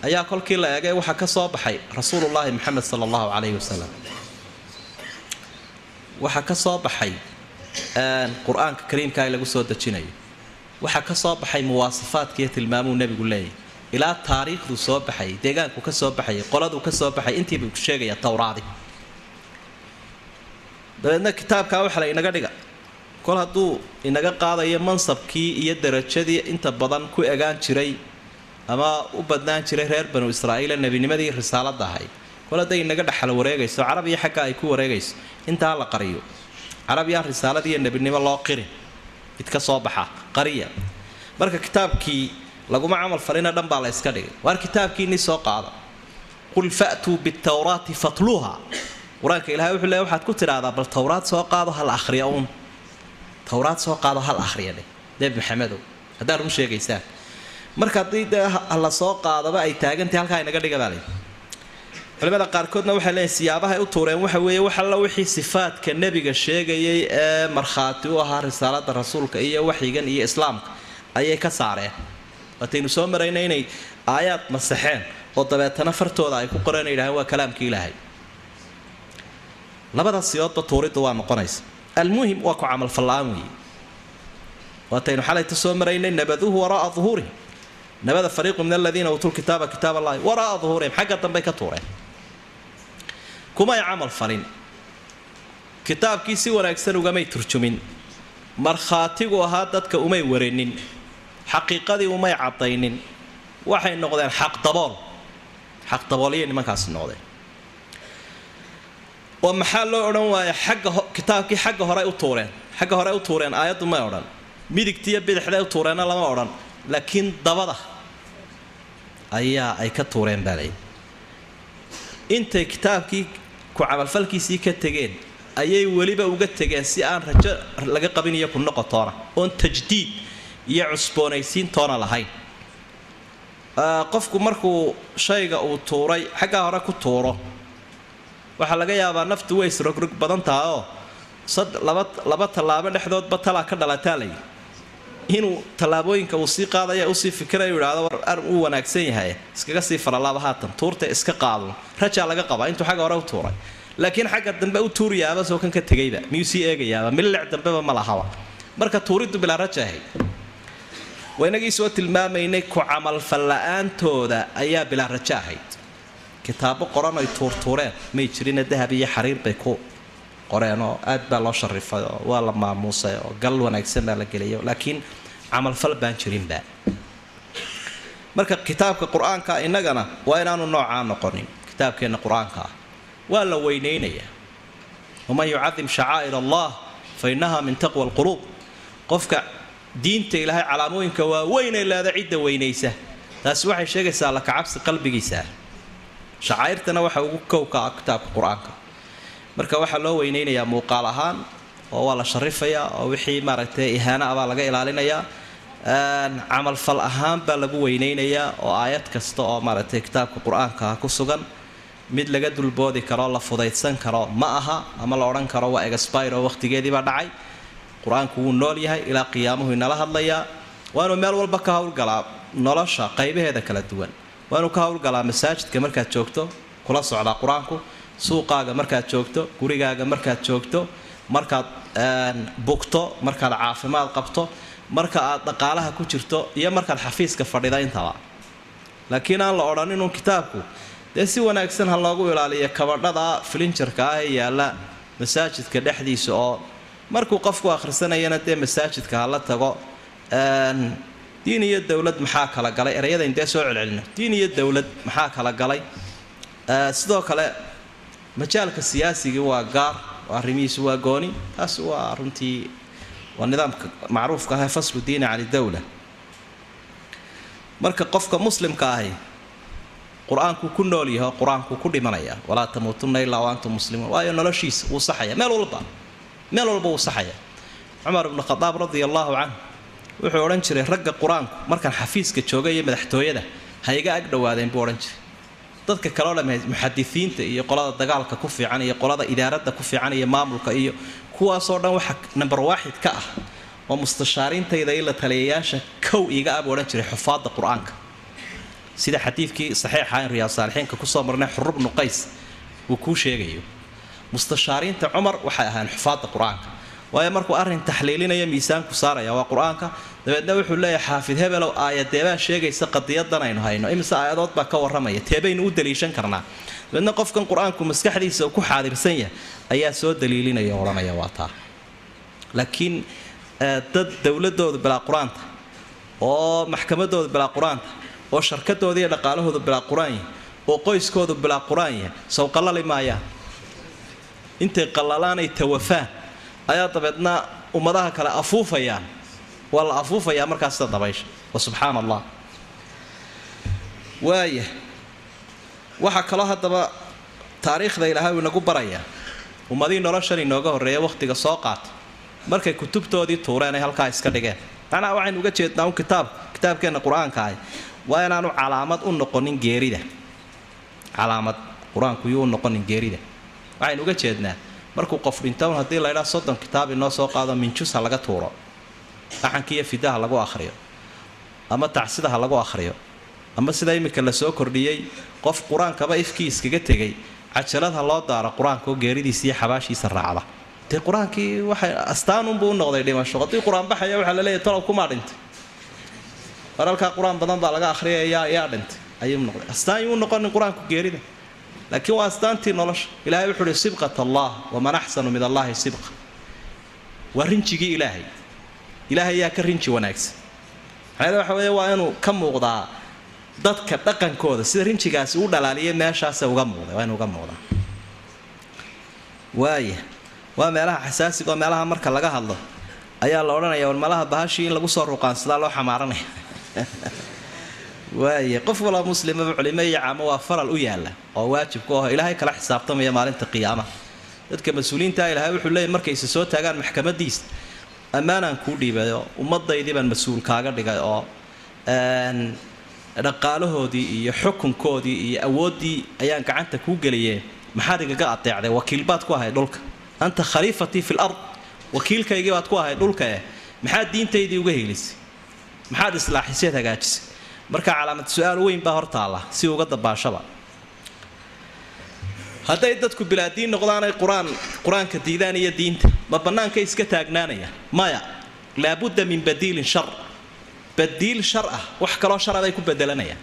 ayaa kolkii la eegay waxaa ka soo baxay rasuulullaahi moxamed sala allahu calayhi wasalam waxaa ka soo baxay qur'aanka kariimka lagu soo dejinayo. Waxaa ka soo baxay muwaasafaadkiiyo tilmaamuu nebigu leeyahy ilaa taariikhduu soo baxayay deegaanku ka soo baxayay qoladuu ka soo baxay intiibuu sheegaya towraadi dabeedna kitaabkaa waxa la inaga dhiga. Kol hadduu inaga qaadayo mansabkii iyo darajadii inta badan ku egaan jiray ama u badnaan jiray reer banu israa'iila nebinimadii risaaladda ahayd kol hadday inaga dhexal wareegayso carabiya xagga ay ku wareegayso. Intaa la qariyo. Carabiyaan risaaladiiyo nebinimo loo qirin mid ka soo baxa qariya. Marka kitaabkii laguma camal falina dhan baa la yska dhigay. Waar kitaabkiinii soo qaada? Qul fa'tuu bitawraati fatluuha qur'aanka ilahay wuxuu leey waxaad ku tidhaahdaa bal towraad soo qaado hal akhriya uun. Towraad soo qaado hal akhriya dheh. Nebi maxamedow haddaad run sheegaysaan marka haddii dee la soo qaadaba ay taagantahay halkaa inaga dhiga baa culimada qaarkoodna waxay leeyihiin siyaabahay u tuureen waxa weeye wax alla wixii sifaadka nebiga sheegayay ee markhaati u ahaa risaalada rasuulka iyo waxyigan iyo islaamka ayay ka saareen. Waataynu soo marayna inay aayaad masaxeen oo dabeetana fartooda ay ku qoreen yidhahdeen waa kalaamkii ilaahay. Labada tuuriddu waa noqonaysa. Almuhim waa ku camalfallaan weeye. Waataynu xalayta soo maraynay nabaduhu wara'a duhuurihim nabada fariiqu min aladiina uutuu lkitaaba kitaab allahi wara'a duhuurihim xagga dambey ka tuureen kumay camal falin kitaabkii si wanaagsan ugamay turjumin markhaatigu ahaa dadka umay warenin xaqiiqadii umay caddaynin waxay noqdeen xaqdabool xaqdabooliyay nimankaasi noqdeen oo maxaa loo odhan waaya xagga kitaabkii xagga hore u tuureen xagga hore u tuureen aayaddu may odhan midigtiiyo bidixday u tuureenna lama odhan laakiin dabada ayaa ay ka tuureen baa layidhi intay kitaabkii ku camalfalkiisii ka tegeen ayay weliba uga tegeen si aan rajo laga qabin iyo ku noqotoona oon tajdiid iyo cusboonaysiin toona lahayn. Qofku markuu shayga uu tuuray xaggaa hore ku tuuro. Waxaa laga yaabaa naftu way isrogrog badan taha oo laba tallaabo dhexdoodba talaa ka dhalataa layi inuu tallaabooyinka uu sii qaadaya u sii fikirayu idhahdo war ar uu wanaagsan yahay iskaga sii faralaaba haatan tuurta iska qaado rajaa laga qabaa intuu xagga hore u tuuray. Laakiin xagga dambe u tuuriyaaba soo ka tegayba miyuu sii eegayaaba milic dambeba ma lahaba. Marka tuuriddu bilaa raja ahayd waynagii soo tilmaamaynay ku camalfalla-aantooda ayaa bilaa rajo ahayd. Kitaabo qoran ay tuurtuureen may jirina dahab iyo xariir bay ku qoreen oo aad baa loo sharifay oo waa la maamuusay oo gal wanaagsan baa la geliyay laakiin camalfal baan jirinba marka kitaabka qur'aanka innagana waa inaanu noocaa noqonin kitaabkeenna qur'aanka ah. Waa la weynaynayaa waman yucadim shacaa'ir allah fa innaha min taqwa alquluub. Qofka diinta ilaahay calaamooyinka waa weynay leeda cidda weynaysa taasi waxay sheegaysaa la kacabsi qalbigiisa. Shacaa'irtana waxa ugu kowka ah kitaabka qur'aanka. Marka waxaa loo weynaynayaa muuqaal ahaan oo waa la sharifayaa oo wixii maaragtay ihaana ah baa laga ilaalinayaa camalfal ahaan baa lagu weynaynayaa oo aayad kasta oo maaragtay kitaabka qur'aanka ah ku sugan mid laga dulboodi karo la fudaydsan karo ma aha ama la odhan karo waa egaspire oo waqtigeediibaa dhacay. Qur'aanku wuu nool yahay ilaa qiyaamuhu inala hadlayaa waanu meel walba ka howlgalaa nolosha qaybaheeda kala duwan. Waanu ka howlgalaa masaajidka markaad joogto kula socdaa qur'aanku suuqaaga markaad joogto gurigaaga markaad joogto markaad bugto markaad caafimaad qabto marka aad dhaqaalaha ku jirto iyo markaad xafiiska fadhida intaba. Laakiin aan la odhan inuu kitaabku dee si wanaagsan ha loogu ilaaliyo kabadhada filinjarka ah ee yaalla masaajidka dhexdiisa oo markuu qofku akhrisanayana dee masaajidka hala tago. Diin iyo dowlad maxaa kala galay? Ereyadayn dee soo celcelino diin iyo dowlad maxaa kala galay? Sidoo kale majaalka siyaasigii waa gaar arrimihiisu waa gooni taas waa runtii waa nidaamka macruufka ah faslu diini can idowla marka qofka muslimka ahi qur'aankuu ku nool yaho qur'aankuu ku dhimanaya walaa tamuutunna ilaa wa antum muslimuun waayo noloshiisa wuu saxaya meel walba meel walba wuu saxaya. Cumar ibnu khadaab radia allaahu canh wuxuu odhan jiray ragga qur'aanku markaan xafiiska jooga iyo madaxtooyada ha iga ag dhowaadeen buu odhan jiray dadka kaleo dham muxadisiinta iyo qolada dagaalka ku fiican iyo qolada idaaradda ku fiican iyo maamulka iyo kuwaasoo dhan waxa namber waaxid ka ah oo mustashaariintayda ila taliyayaasha kow iiga ah buu odhan jiray xufaadda qur'aanka. Sida xadiidkii saxiixa in riyaad saalixiinka ku soo marnay xurub bnu qays uu kuu sheegayo mustashaariinta cumar waxay ahayn xufaadda qur'aanka waayo markuu arrin taxliilinaya miisaanku saaraya waa qur'aanka dabeedna wuxuu leeyahay xaafid hebelow aayadeebaa sheegaysa qadiyadan aynu hayno. Imise aayadood baa ka warramaya. Teebaynu u daliishan karnaa. Dabeedna qofkan qur'aanku maskaxdiisa uu ku xaadirsan yahay ayaa soo daliilinaya odhanaya waa taa. Laakiin dad dowladooda bilaa qur'aanta oo maxkamadooda bilaa qur'aanta oo sharkadooda iyo dhaqaalahooda bilaa qur'aan yahay oo qoyskoodu bilaa qur'aan yahay sow qallali maayaan intay qallalaan ay tawafaan ayaa dabeedna ummadaha kale afuufayaan waa la afuufayaa markaas dabaysha wa subxaan allah waaya waxaa kaloo haddaba taariikhda ilaahay uu inagu barayaa ummadihii noloshan inooga horreeya wakhtiga soo qaata markay kutubtoodii tuureen ay halkaa iska dhigeen. Macnaha waxaynu uga jeednaa un kitaab kitaabkeenna qur'aanka ahi waa inaanu calaamad u noqonin geerida. Calaamad qur'aanku yuu u noqonin geerida. Waxaynu uga jeednaa markuu qof dhintown haddii laydhaa soddon kitaab inoo soo qaado minjus ha laga tuuro dhaxankiiyo fidaha lagu akhriyo ama tacsida ha lagu akhriyo ama sida iminka la soo kordhiyey qof qur'aankaba ifkii iskaga tegay cajalad ha loo daaro qur'aankaoo geeridiisa iyo xabaashiisa raacda. Dee qur'aankii waxay astaanunbuu u noqday dhimasho. Haddii qur'aan baxaya waxaa la leeyahy tolow kumaa dhintay. Waralkaa qur'aan badan baa laga akhriyaya yaa dhintay. Ayuu noqday. Astaan yuu noqonin qur'aanku geerida. Laakiin waa astaantii nolosha. Ilahay wuxuu uhi sibqat allah waman axsanu min allahi sibqa. Waa rinjigii ilaahay ilaahay yaa ka rinji wanaagsan. Macnada waxa weeye waa inuu ka muuqdaa dadka dhaqankooda sida rinjigaasi u dhalaaliya meeshaasa uga muuqday waa inuu uga muuqdaa waaya waa meelaha xasaasiga oo meelaha marka laga hadlo ayaa la odhanaya war meelaha bahashii in lagu soo ruqaansadaa loo xamaaranaya waaya qof walba muslimaba culimo caamo waa faral u yaalla oo waajibku aho ilaahay kala xisaabtamaya maalinta qiyaamaha dadka mas'uuliyiinta ilaahay wuxuu leeyay markayse soo taagaan maxkamadiisa ammaanaan kuu dhiibayo ummadaydii baan mas'uul kaaga dhigay oo dhaqaalahoodii iyo xukunkoodii iyo awooddii ayaan gacanta kuu geliyee maxaad igaga adeecday? Wakiil baad ku ahay dhulka. Anta khaliifatii fi lard wakiilkaygii baad ku ahay dhulka eh. Maxaad diintaydii uga helisay? Maxaad islaaxiseed hagaajisay? Marka calaamad su'aal weyn baa hortaalla si uga dabaashaba hadday dadku bilaadiin noqdaanay qur'aan qur'aanka diidaan iyo diinta. Ma bannaankay iska taagnaanayaan maya laabudda min badiilin shar. Badiil shar ah wax kaloo shara bay ku bedelanayaan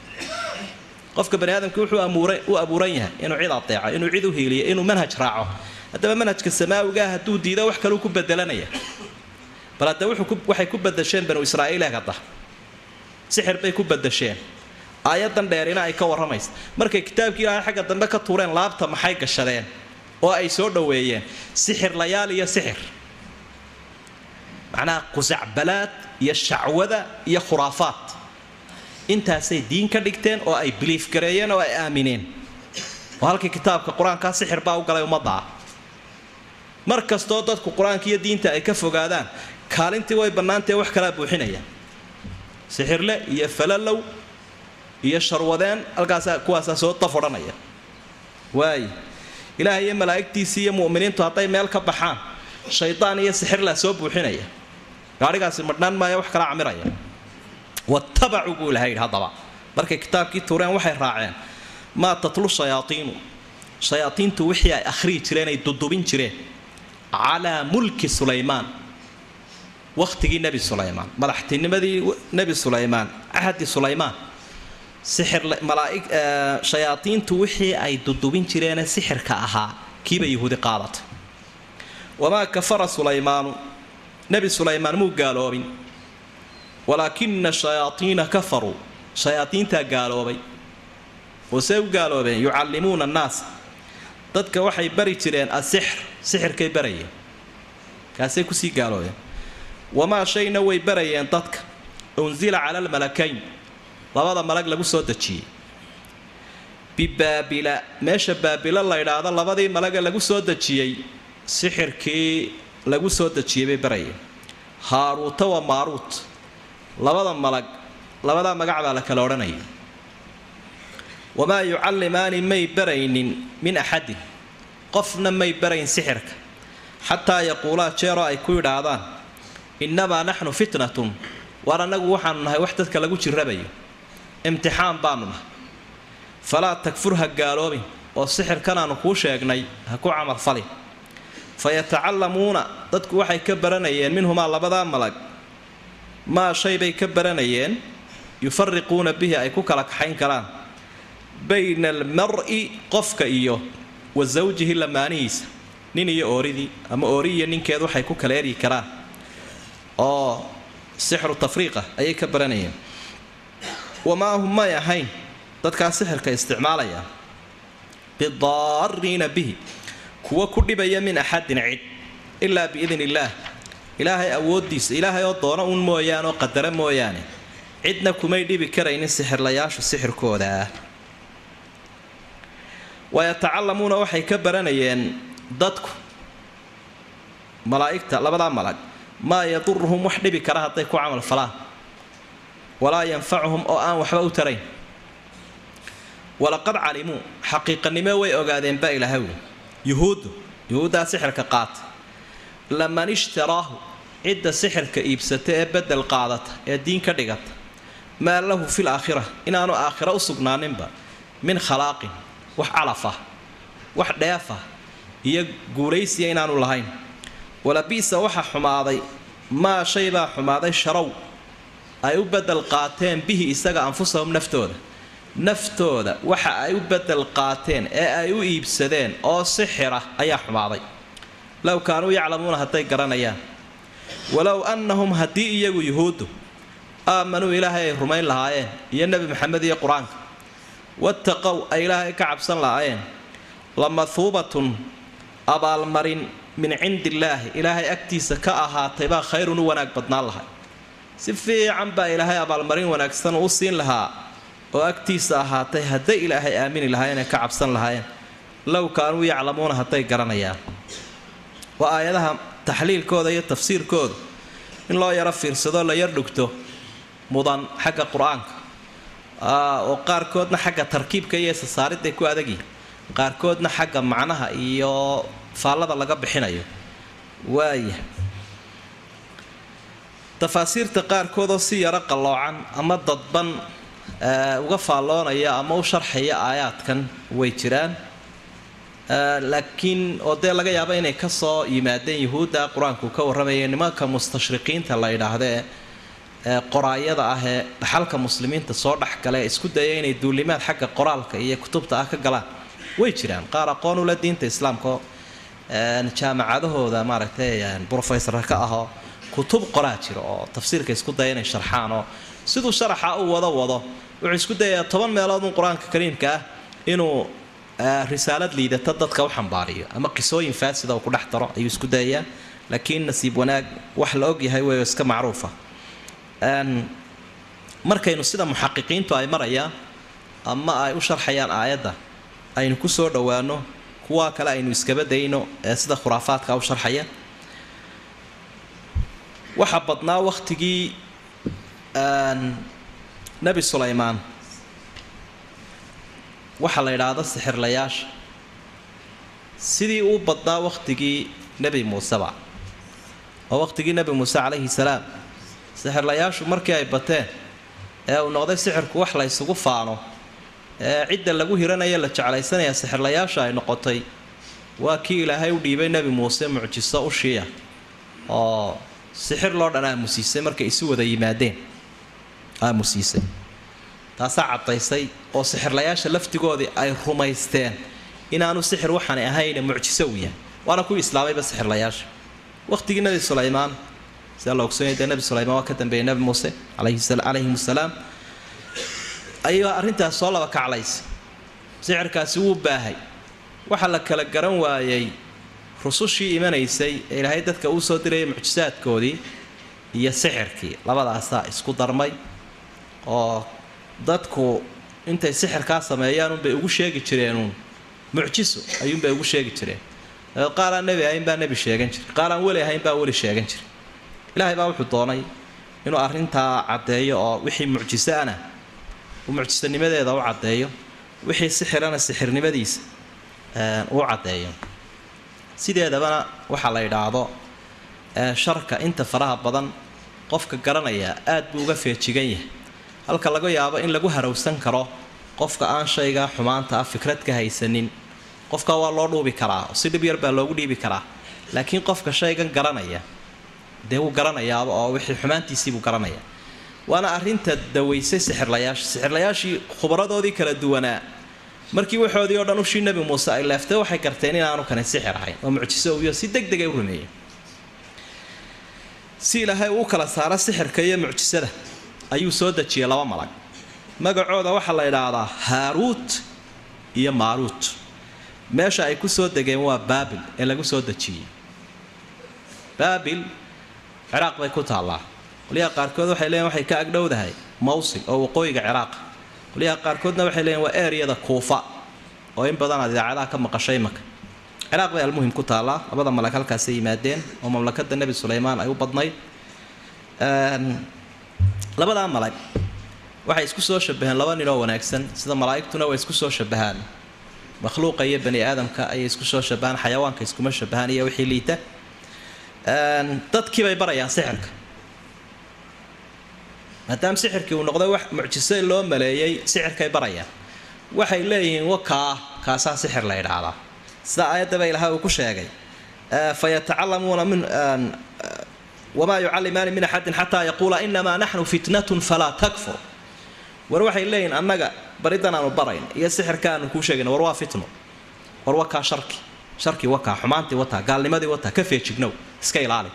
qofka bani aadamka wuxuu u abuuran yahay inuu cid adeeco inuu cid u hiiliyo inuu manhaj raaco. Haddaba manhajka samaawigaah hadduu diido wax kaluu ku bedelanaya. Bal hadda waxay ku badasheen banu israa'iil hada sixir bay ku badasheen aayadan dheerina ay ka warramaysa. Markay kitaabkii ilaahay xagga dambe ka tuureen laabta maxay gashadeen? Oo ay soo dhoweeyeen. Sixir layaal iyo sixir. Macnaha qusacbalaad iyo shacwada iyo khuraafaad. Intaasay diin ka dhigteen oo ay biliif gareeyeen oo ay aamineen. Oo halkii kitaabka qur'aankaa sixir baa u galay ummadda ah. Mar kastoo dadku qur'aanka iyo diinta ay ka fogaadaan kaalintii way bannaantae wax kalaa buuxinaya. Sixirle iyo falalow iyo sharwadeen halkaasaa kuwaasaa soo daf odhanaya waay. Ilaahay iyo malaa'igtiisii iyo mu'miniintu hadday meel ka baxaan shaydaan iyo sixirlaa soo buuxinaya. Gaadhigaasi madhnaan maayo wax kala camiraya. Watabacuu buu ilahay yidhi haddaba. Markay kitaabkii tuureen waxay raaceen maa tatlu shayaaiinu shayaaiintu wixii ay akhriyi jireen ay dudubin jireen. Calaa mulki sulaymaan. Wakhtigii nebi sulaymaan madaxtinimadii nebi sulaymaan cahdi sulaymaan malaaig shayaaiintu wixii ay dudubin jireene sixirka ahaa. Kiiba yahuudi qaadatay wamaa kafara sulaymaanu? Nebi sulaymaan muu gaaloobin? Walaakina shayaaiina kafaruu. Shayaaiintaa gaaloobay. Oo see u gaaloobeen? Yucallimuuna annaas. Dadka waxay bari jireen asixr sixirkay barayeen. Kaasay ku sii gaaloobeen. Wamaa shayna way barayeen dadka. Unsila cala almalakayn labada malag lagu soo dejiyey bibaabila meesha baabila la ydhaahdo labadii malaga lagu soo dejiyey sixirkii lagu soo dejiyey bay barayeen haaruuta wa maaruut. Labada malag labadaa magac baa la kala odhanayay wamaa yucallimaani may baraynin min axadin qofna may barayn sixirka. Xataa yaquulaa jeeroo ay ku yidhaahdaan innamaa naxnu fitnatun. Waar annagu waxaanu nahay wax dadka lagu jirabayo imtixaan baanu nahay. Falaa takfur ha gaaloobin oo sixirkanaanu kuu sheegnay ha ku camalfalin fa yatacallamuuna dadku waxay ka baranayeen minhumaa labadaa malag. Maa shay bay ka baranayeen yufariquuna bihi ay ku kala kaxayn karaan. Bayna almar-i qofka iyo wa sawjihi lamaanihiisa nin iyo ooridii ama oori iyo ninkeed waxay ku kala eryi karaan. Oo sixru tafriiqa ayay ka baranayeen wamaa hum may ahayn dadkaa sixirka isticmaalaya bidaariina bihi kuwa ku dhibaya min axadin cid ilaa biidn illaah ilaahay awooddiisa ilaahay oo doono uun mooyaane oo qadara mooyaane cidna kumay dhibi karaynin sixirlayaashu sixirkooda wayatacallamuuna waxay ka baranayeen dadku malaa'igta labadaa malag maa yaduruhum wax dhibi kara hadday ku camal falaan walaa yanfacuhum oo aan waxba u tarayn. Walaqad calimuu xaqiiqanimo way ogaadeen baa ilaahay wi yuhuuddu yuhuuddaa sixirka qaata laman ishtaraahu cidda sixirka iibsata ee bedel qaadata ee diin ka dhigata maa lahu fil aakhira inaanu aakhiro u sugnaaninba min khalaaqin wax calaf ah wax dheef ah iyo guulaysiya inaanu lahayn. Walabi'sa waxa xumaaday maa shay baa xumaaday sharow ay u bedel qaateen bihi isaga anfusahum naftooda. Naftooda waxa ay u bedel qaateen ee ay u iibsadeen oo sixira ayaa xumaaday. Low kaanuu yaclamuuna hadday garanayaan. Walow annahum haddii iyagu yuhuuddu aamanuu ilaahay ay rumayn lahaayeen iyo nebi maxamed iyo qur'aanka wattaqow ay ilaahay ka cabsan lahaayeen lamahuubatun abaalmarin min cindi illaahi ilaahay agtiisa ka ahaatay baa khayrun u wanaag badnaan lahay si fiican baa ilaahay abaalmarin wanaagsan u siin lahaa oo agtiisa ahaatay hadday ilaahay aamini lahaayeen ee ka cabsan lahaayeen. Low kaanuu yaclamuuna hadday garanayaan. Waa aayadaha taxliilkooda iyo tafsiirkooda. In loo yaro fiirsado la yar dhugto mudan xagga qur'aanka. Oo qaarkoodna xagga tarkiibka iyo isasaaridday ku adagyihin qaarkoodna xagga macnaha iyo faallada laga bixinayo. Waaya tafaasiirta qaarkoodoo si yaro qalloocan ama dadban uga faalloonaya ama u sharxaya aayaadkan way jiraan. Laakiin oo dee laga yaabo inay ka soo yimaadeen yuhuudda qur'aanku ka warramaya nimanka mustashriqiinta la ee qoraayada ah ee dhaxalka muslimiinta soo dhexgala ee isku daya inay duulimaad xagga qoraalka iyo kutubta ah ka galaan. Way jiraan. Qaar aqoon ula diinta islaamka jaamacadahooda maaragtay brofesor ka ahoo kutub qoraa jira oo tafsiirka isku daya inay sharxaan oo siduu sharaxa u wado wado wuxuu isku dayayaa toban meeloodun qur'aanka kariimka ah inuu risaalad liidata dadka u xambaariyo ama qisooyin faasida uu ku dhex daro ayuu isku dayayaa laakiin nasiib wanaag wax la ogyahay wey iska macruufa. Markaynu sida muxaqiqiintu ay marayaan ama ay u sharxayaan aayadda aynu ku soo dhowaano kuwa kale aynu iskaba dayno ee sida khuraafaadka u sharxaya waxaa badnaa wakhtigii nebi sulaymaan. Waxaa la yidhaahda sixirlayaasha. Sidii uu badnaa wakhtigii nebi muuseba oo wakhtigii nebi muuse calayhi salaam. Sixirlayaashu markii ay bateen ee uu noqday sixirku wax la ysugu faano ee cidda lagu hiranaya la jeclaysanaya sixirlayaasha ay noqotay waa kii ilaahay u dhiibay nebi muuse mucjiso ushiiya oo sixir loo dhan aamusiisay markay isu wada yimaadeen. Aamusiisay. Taasaa caddaysay oo sixirlayaasha laftigoodii ay rumaysteen. Inaanu sixir waxaanay ahayne mucjiso u waana kuwii islaamayba sixirlayaasha. Wakhtigii nebi sulaymaan sida la ogsoonaya dee nebi sulaymaan waa ka dambeeyey nebi muuse calayhim asalaam ayaa arrintaas soo laba kaclaysay. Sixirkaasi wuu baahay. Waxaa la kala garan waayey rusushii imanaysay ee ilaahay dadka uu soo dirayay mucjisaadkoodii iyo sixirkii. Labadaasaa isku darmay oo dadku intay sixirkaa sameeyaan unbay ugu sheegi jireenuun mucjiso ayuunbay ugu sheegi jireen. Qaar aan nebi ahayn baa nebi sheegan jiray. Qaar aan weli ahayn baa weli sheegan jiray. Ilaahay baa wuxuu doonay inuu arrintaa caddeeyo oo wixii mucjisoana uu mucjisonimadeeda u caddeeyo wixii sixirana sixirnimadiisa uu caddeeyo sideedabana waxaa la yidhaahdo sharka inta faraha badan qofka garanaya aad buu uga feejigan yahay. Halka laga yaabo in lagu harowsan karo qofka aan shaygaa xumaanta ah fikrad ka haysanin qofka waa loo dhuubi karaa si dhib yar baa loogu dhiibi karaa. Laakiin qofka shaygan garanaya dee wuu garanayaaba oo wixii xumaantiisiibuu garanaya. Waana arrinta dawaysay sixirlayaasha. Sixirlayaashii khubaradoodii kala duwanaa markii waxoodii oo dhan ushii nebi muuse ay leeftay waxay garteen inaanu kani sixir ahayn oo mucjiso uyo si deg degay u rumeeyey si ilaahay uu kala saaro sixirka iyo mucjisada ayuu soo dejiyey laba malag. Magacooda waxaa la idhaahdaa haaruut iyo maaruut. Meesha ay ku soo degeen waa baabil ee lagu soo dejiyey. Baabil ciraaq bay ku taallaa. Qolyaha qaarkood waxay leeyiin waxay ka agdhowdahay mawsil oo waqooyiga ciraaq qolyaha qaarkoodna waxay leeyiin waa ereyada kuufa oo in badan aad idaacadaha ka maqashay maka. Ciraaq bay almuhim ku taallaa labada malag halkaasay yimaadeen oo mamlakada nebi sulaymaan ay u badnayd. Labadaa malag waxay isku soo shabaheen laba nin oo wanaagsan sida malaa'igtuna way isku soo shabahaan makhluuqa iyo bani aadamka ayay isku soo shabahaan xayawaanka iskuma shabahaan iyo wixii liita. Dadkii bay barayaan sixirka maadaama sixirkii uu noqday wax mucjiso loo maleeyey sixirkay barayaan. Waxay leeyihiin wakaa kaasaa sixir la idhaahdaa sida aayaddaba ilahay uu ku sheegay. Fa yatacalamuuna min wamaa yucallimaani min axadin xataa yaquula inamaa naxnu fitnatun falaa takfur. War waxay leeyihiin annaga baridan aanu barayn iyo sixirka aanu kuu sheegayna war waa fitno. War wakaa sharki sharkii wakaa xumaantii wataa gaalnimadii wataa ka feejignow iska ilaali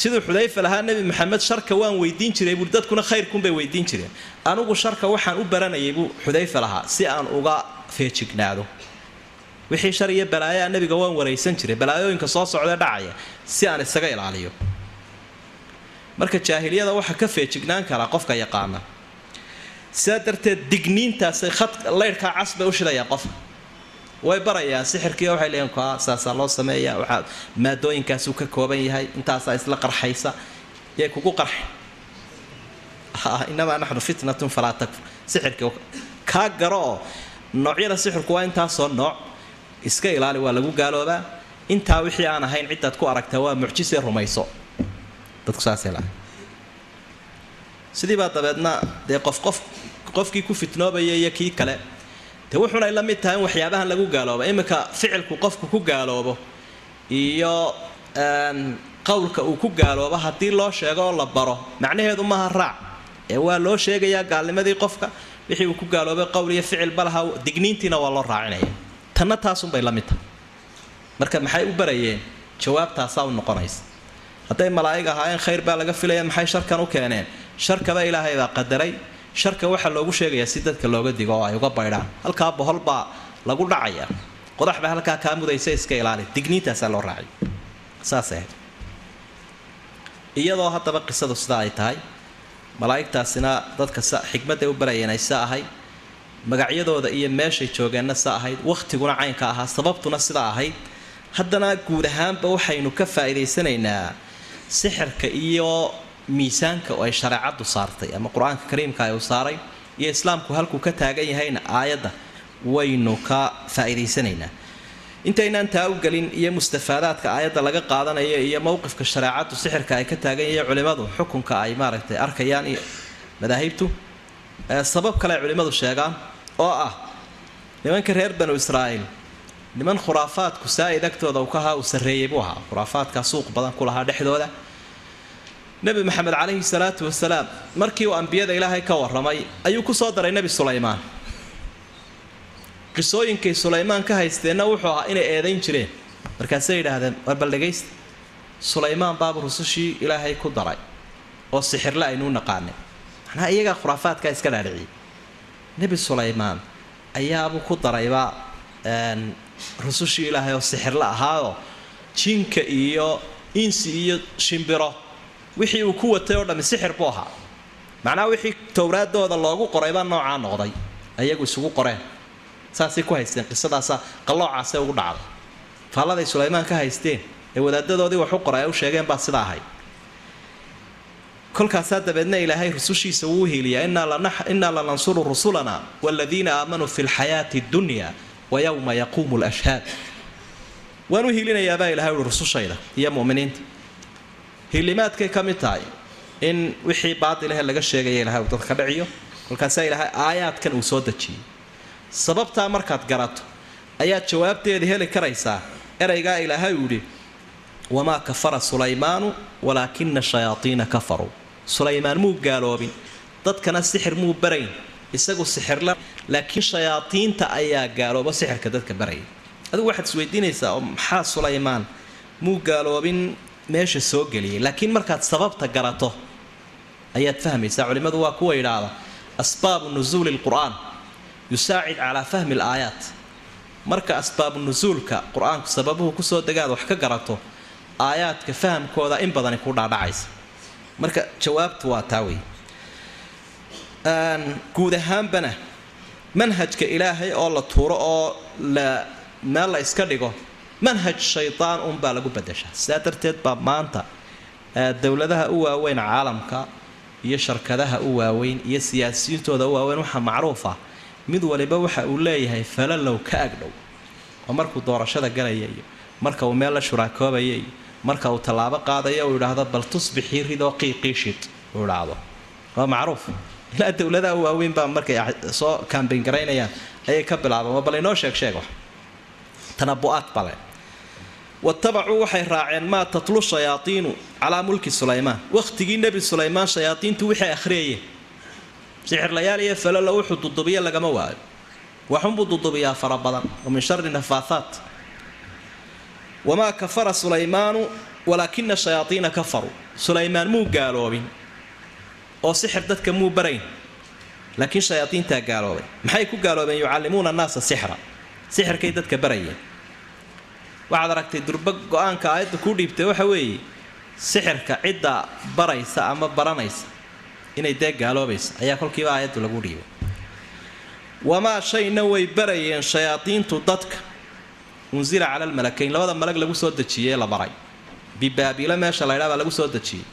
siduu xudayfa lahaa nebi maxamed sharka waan weydiin jiray buui dadkuna khayrkunbay weydiin jireen. Anigu sharka waxaan u baranayay buu xudayfa lahaa si aan uga feejignaado. Wixii shar iyo balaayaa nebiga waan waraysan jiray balaayooyinka soo socdee dhacaya si aan isaga ilaaliyo. Marka jaahiliyada waxaa ka feejignaan karaa qofka yaqaana sidaa darteed digniintaasay khad laydhkaa cas bay u shidayaan qofka way barayaan sixirkii waxay leeyiin kaa saasaa loo sameeyaa waxaa maadooyinkaasuu ka kooban yahay intaasaa isla qarxaysa yay kugu qarxi. Inamaa naxnu fitnatun falaa takfur. Sixirkii kaa garo oo noocyada sixirku waa intaasoo nooc iska ilaali waa lagu gaaloobaa intaa wixii aan ahayn cidaad ku aragtaa waa mucjise rumayso. Dadku saasay lahay sidii baa dabeedna dee qof qof qofkii ku fitnoobaya iyo kii kale dee wuxuunay la mid tahay in waxyaabahan lagu gaaloobo iminka ficilku qofku ku gaaloobo iyo qowlka uu ku gaaloobo haddii loo sheego oo la baro. Macnaheedu maaha raac. Ee waa loo sheegayaa gaalnimadii qofka wixii uu ku gaaloobay qowl iyo ficilba lahaa digniintiina waa loo raacinaya. Tanna taasunbay la mid tahay. Marka maxay u barayeen? Jawaabtaasaa u noqonaysa. Hadday malaa'ig ahaayeen khayr baa laga filaya maxay sharkan u keeneen? Sharkaba ilaahay baa qadaray sharka waxaa loogu sheegayaa si dadka looga digo oo ay uga baydhaan. Halkaa bohol baa lagu dhacaya qodax baa halkaa kaa mudaysa iska ilaali digniintaasaa loo raacay. Saasay ahayd iyadoo haddaba qisadu sidaa ay tahay malaa'igtaasina dadka xikmadday u barayeen ay sa ahayd magacyadooda iyo meeshay joogeenna sa ahayd wakhtiguna caynka ahaa sababtuna sidaa ahayd haddana guud ahaanba waxaynu ka faa'iidaysanaynaa sixirka iyo miisaanka oo ay shareecaddu saartay ama qur'aanka kariimka ay u saaray iyo islaamku halkuu ka taagan yahayna aayadda waynu ka faa'iidaysanaynaa intaynaan taa u gelin iyo mustafaadaadka aayadda laga qaadanayo iyo mowqifka shareecaddu sixirka ay ka taagan yahay culimmadu xukunka ay maaragtay arkayaan iyo madaahibtu sabab kale culimmadu sheegaan oo ah nimanka reer banu israa'iil niman khuraafaadku saa'id agtooda uu ka ahaa uu sarreeyey buu ahaa. Khuraafaadkaa suuq badan ku lahaa dhexdooda nebi maxamed calayhi salaatu wasalaam markii uu ambiyada ilaahay ka warramay ayuu ku soo daray nebi sulaymaan. Qisooyinkay sulaymaan ka haysteenna wuxuu ahaa inay eedayn jireen. Markaasay yidhaahdeen war sulaymaan baaba rusushii ilaahay ku daray oo sixirle aynuu naqaanay. Macnaha iyagaa khuraafaadkaa iska dhaadhiciyay nebi sulaymaan ayaabuu ku darayba rusushii ilaahay oo sixirla ahaayoo jinka iyo insi iyo shimbiro wixii uu ku watay oo dhammi sixir buu ahaa. Macnaha wixii towraadooda loogu qoray baa noocaa noqday ayagu isugu qoreen. Saasay ku haysteen qisadaasa qalloocaasay ugu dhacday. Faalladay sulaymaan ka haysteen ee wadaadadoodii wax u qoray ay u sheegeen baa sidaa ahayd kolkaasaa dabeedna ilaahay rusushiisa wuu heliyaa innaa lanansuru rusulana waaladiina aamanuu fi lxayaati dunya wa yowma yaquumu lashhaad waan u hiilinayaabaa ilahay uhi rusushayda iyo muminiinta hilimaadkay ka mid tahay in wixii baadilahe laga sheegaya ilahay uu dadka dhiciyo kolkaasaa ilaahay aayaadkan uu soo dejiyey. Sababtaa markaad garato ayaad jawaabteeda heli karaysaa eraygaa ilaahay uu yidhi wamaa kafara sulaymaanu walaakina shayaaiina kafaruu sulaymaan muu gaaloobin dadkana sixir muu barayn isagu sixirla laakiin shayaadiinta ayaa gaalooba sixirka dadka baraya. Adigu waxaad isweydiinaysaa maxaa sulaymaan? Muu gaaloobin meesha soo geliyay laakiin markaad sababta garato ayaad fahmaysaa. Culimmadu waa kuwa idhaahda asbaabu nusuuli lqur'aan yusaacid calaa fahmi alaayaat marka asbaabu nusuulka qur'aanku sababuhu ku soo degaad wax ka garato aayaadka fahamkooda in badani ku dhaadhacaysa. Marka jawaabtu waa taa wey guud ahaanbana manhajka ilaahay oo la tuuro oo meel la iska dhigo manhaj shaydaan unbaa lagu badashaa sidaa darteed baa maanta dowladaha u waaweyn caalamka iyo sharkadaha u waaweyn iyo siyaasiyiintooda u waaweyn waxaa macruuf ah mid waliba waxa uu leeyahay falalow ka agdhow. Oo markuu doorashada galaya iyo marka uu meel la shuraakoobaya iyo marka uu tallaabo qaadaya uu idhaahdo bal tusbixii ridoo qiiqiishid uu idhaahdo waa macruuf. Ilaa dowladaha u waaweyn baa markay soo kaambayn garaynayaan ayay ka bilaabeen. Bal inoo sheeg sheeg wax. Tanabu'aad bale watabacuu waxay raaceen maa tatlu shayaaiinu calaa mulki sulaymaan. Wakhtigii nebi sulaymaan shayaaiintu waxay akhriyayeen. Sixirlayaal iyo falalo wuxuu dudubiya lagama waayo. Waxunbuu dudubiyaa fara badan wa min shari nafaathaat wamaa kafara sulaymaanu walaakina shayaaiina kafaruu sulaymaan muu gaaloobin? Oo sixir dadka muu barayn? Laakiin shayaaiintaa gaaloobay. Maxay ku gaaloobeen yucallimuuna annaasa sixra? Sixirkay dadka barayeen waxaad aragtay durba go'aanka aayadda kuu dhiibtay waxa weeye sixirka cidda baraysa ama baranaysa inay dee gaaloobaysa ayaa kolkiiba aayaddu lagu dhiibay. Wamaa shayna way barayeen shayaadiintu dadka. Unsila cala almalakayn labada malag lagu soo dejiyey la baray. Bibaabilo meesha laydhaa baa lagu soo dejiyey.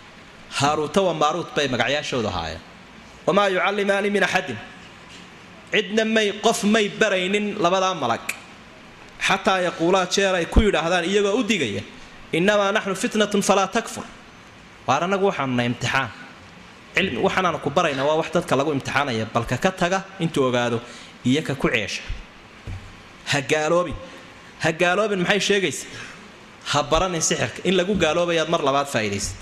Haaruuta wa maaruut bay magacyaashoodu ahaayeen wamaa yucallimaani min axadin. Cidna may qof may baraynin labadaa malag xataa yaquulaa jeer ay ku yidhaahdaan iyagoo u digaya innamaa naxnu fitnatun falaa takfur. Waar annagu waxaanuna imtixaan. Cilmi waxaanaanu ku barayna waa wax dadka lagu imtixaanaya balka ka taga intuu ogaado iyo ku ceesha. Ha gaaloobin ha gaaloobin maxay sheegaysa? Ha baranin sixirka. In lagu gaaloobayaad mar labaad faa'iidaysat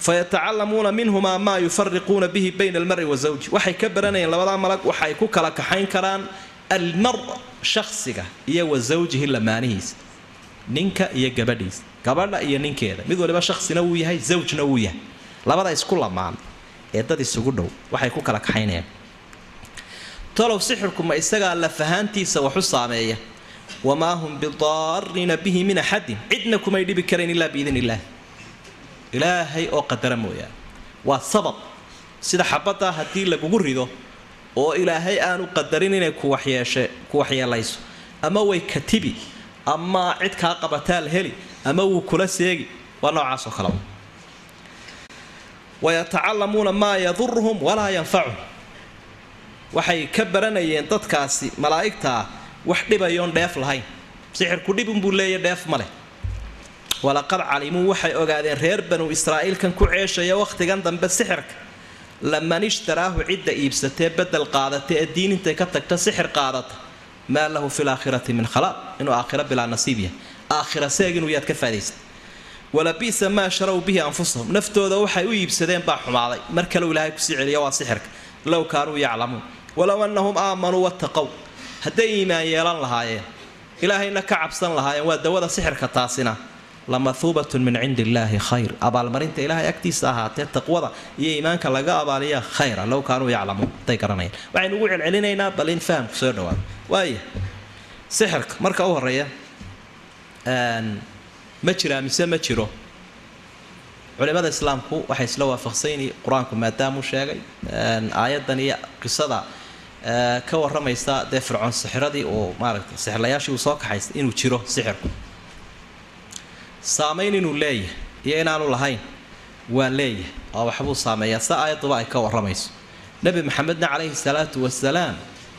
fayatacallamuuna minhumaa maa yufariquuna bihi bayna almari wa zawji. Waxay ka baranayeen labadaa malag waxay ku kala kaxayn karaan almar shakhsiga iyo wa zawjihi lamaanihiisa ninka iyo gabadhiisa gabadha iyo ninkeeda. Mid waliba shakhsina wuu yahay zawjna wuu yahay. Labada isku lamaan ee dad isugu dhow waxay ku kala kaxaynayaan. Tolow sixirku ma isagaa lafahaantiisa waxu saameeya. Wamaa hum bidaarina bihi min axadin. Cidna kumay dhibi karayn ilaa biidn illaah ilaahay oo qadara mooyaane. Waa sabab sida xabaddaa haddii lagugu rido oo ilaahay aanu qadarin inay ku waxyeelayso ama way katibi ama cid kaa qabataa la heli ama wuu kula seegi waa noocaasoo kale. Wayatacallamuuna maa yaduruhum walaa yanfacuhum waxay ka baranayeen dadkaasi malaa'igtaa wax dhibayoon dheef lahayn. Sixirku dhibunbuu leeya dheef ma leh. Walaqad calimuu waxay ogaadeen reer banu israa'iilkan ku ceeshaya wakhtigan dambe sixirka laman ishtaraahu cidda iibsatee bedel qaadata ee diin intay ka tagta sixir qaadata maa lahu fi laakhirati min khalaaq inuu aakhira bilaa nasiib yahay aakhira seeg inuu yaad ka faadaysa walabiisa maa sharow bihi anfusahum naftooda waxay u iibsadeen baa xumaaday mar kaleu ilaahay ku sii celiya waa sixirka low kaanuu yaclamuun walow annahum aamanuu wattaqow hadday iimaan yeelan lahaayeen ilaahayna ka cabsan lahaayeen waa dawada sixirka taasina lamahuubatun min cindi illaahi khayr. Abaalmarinta ilaahay agtiisa ahaatee taqwada iyo iimaanka laga abaaliya khayra low kaanuu yaclamuun hadday garanayaan waxaynu ugu celcelinaynaa bal in fahamku soo dhawaado. Waaya sixirka marka u horreeya ma jiraa mise ma jiro. Culimada islaamku waxay isla waafaqsanyini qur'aanku maadaamuu sheegay aayaddan iyo qisada ka waramaysa dee fircoon sixiradii uu maaragtay sixirlayaashii uu soo kaxaystay inuu jiro sixirku saamayn inuu leeyahay iyo inaanu lahayn waa leeyahay oo waxbuu saameeyaa. Sa aayadduba ay ka waramayso nebi maxamedna calayhi salaatu wasalaam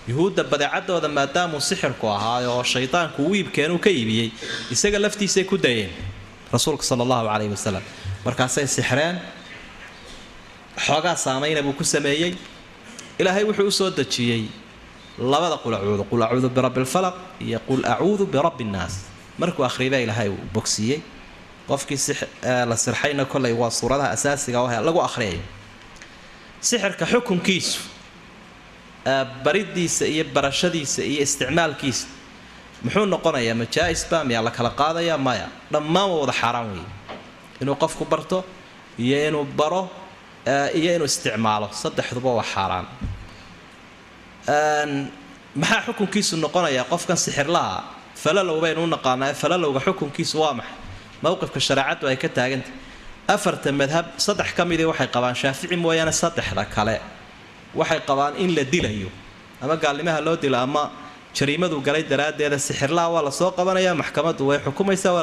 yuhuudda badeecadooda maadaamuu sixirku ahaa oo shaydaanku uu iibkeenuu ka iibiyey isaga laftiisay ku dayeen rasuulka sala allahu calayhi wasalam markaasay sixreen xoogaa saamayna buu ku sameeyey. Ilaahay wuxuu u soo dejiyey labada qul acuudu qul acuudu birabbi lfalaq iyo qul acuudu birabbi nnaas markuu akhriibaa ilaahay uu bogsiiyey qofkii la sirxayna kollay waa suuradaha asaasiga oo lagu akhriyayo sixirka xukunkiisu baridiisa iyo barashadiisa iyo isticmaalkiisa muxuu noqonayaa majaa-is baa miyaa la kala qaadayaa? Maya. Dhammaan waa wada xaaraan weeye. Inuu qofku barto iyo inuu baro iyo inuu isticmaalo. Saddexduba waa xaaraan. Maxaa xukunkiisu noqonayaa? Qofkan sixirlaha falalow baynu u naqaanaa falalowga xukunkiisu waa maxay mowqifka shareecaddu ay ka taagantah afarta madhab saddex ka midii waxay qabaan shaafici mooyaane saddexda kale waxay qabaan in la dilayo. Ama gaalnimaha loo dilo ama jariimadu galay daraaddeeda sixirlaha waa la soo qabanaya maxkamaddu way xukumaysaa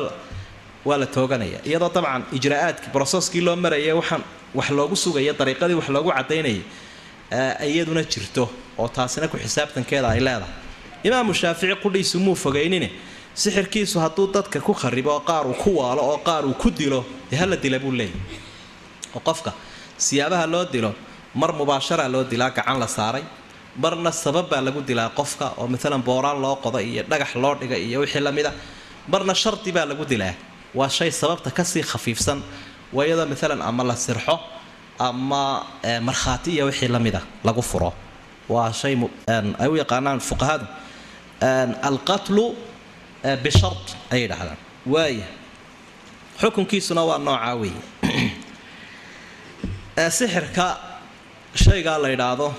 waa la tooganaya. Iyadoo dabcan ijraa'aadkii broseskii loo marayay waxaan wax loogu sugaya dariiqadii wax loogu cadaynayay iyaduna jirto oo taasina ku xisaabtankeeda ay leedahay. Imaamu shaafici qudhiisu muu fogaynine sixirkiisu hadduu dadka ku kharibo oo qaar uu ku waalo oo qaar uu ku dilo dee hala dila buu leeyahy oo qofka siyaabaha loo dilo mar mubaashara loo dilaa gacan la saaray marna sabab baa lagu dilaa qofka oo maalan booraan loo qoda iyo dhagax loo dhiga iyo wixii la mid a marna shardi baa lagu dilaa. Waa shay sababta ka sii khafiifsan waa iyadoo maalan ama la sirxo ama markhaati iyo wixii lamida lagu furo. Waa shay ay u yaqaanaan fuqahadu alqatlu bishar ayay yidhahdaan waaya xukunkiisuna waa noocaa weeye. Sixirka shaygaa la yidhaahdo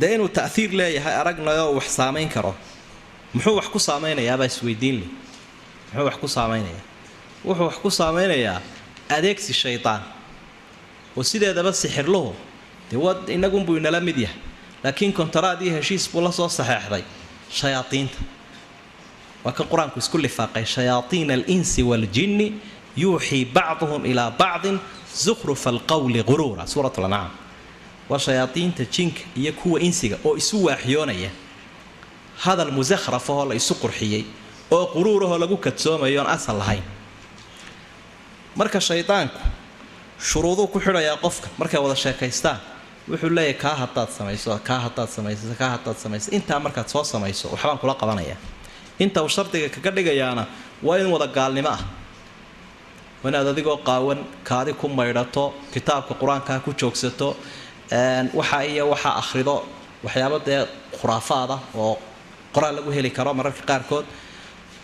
dee inuu ta'hiir leeyahay aragnayoo wax saamayn karo muxuu wax ku saamaynayaabaa isweydiin leh. Muxuu wax ku saamaynayaa wuxuu wax ku saamaynayaa adeegsi shaydaan oo sideedaba sixirluhu dee wad inagunbuu inala mid yahay. Laakiin kontaraad iyo heshiis buu la soo saxeexday. Shayaadiinta waa kan qur'aanku isku lifaaqay shayaaiina alinsi waaljinni yuuxii bacduhum ilaa bacdin zukhrufa alqowli quruura suurat lancaam waa shayaadiinta jinka iyo kuwa insiga oo isu waaxyoonaya. Hadal musakhrafahoo la isu qurxiyey oo quruurahoo lagu kadsoomayo oon asal lahayn. Marka shaydaanku shuruuduu ku xidhayaa qofka markay wada sheekaystaan wuxuu leeyahay kaa hadaad samayso kaa hadaad samayso kaa hadaad samayso. Intaa markaad soo samayso waxbaan kula qabanaya inta uu shardiga kaga dhigayaana waa in wada gaalnimo ah. Waa inaad adigoo qaawan kaadi ku maydhato kitaabka qur'aankaa ku joogsato waxa iyo waxaa akhrido waxyaabo dee khuraafaada oo qoraal lagu heli karo mararka qaarkood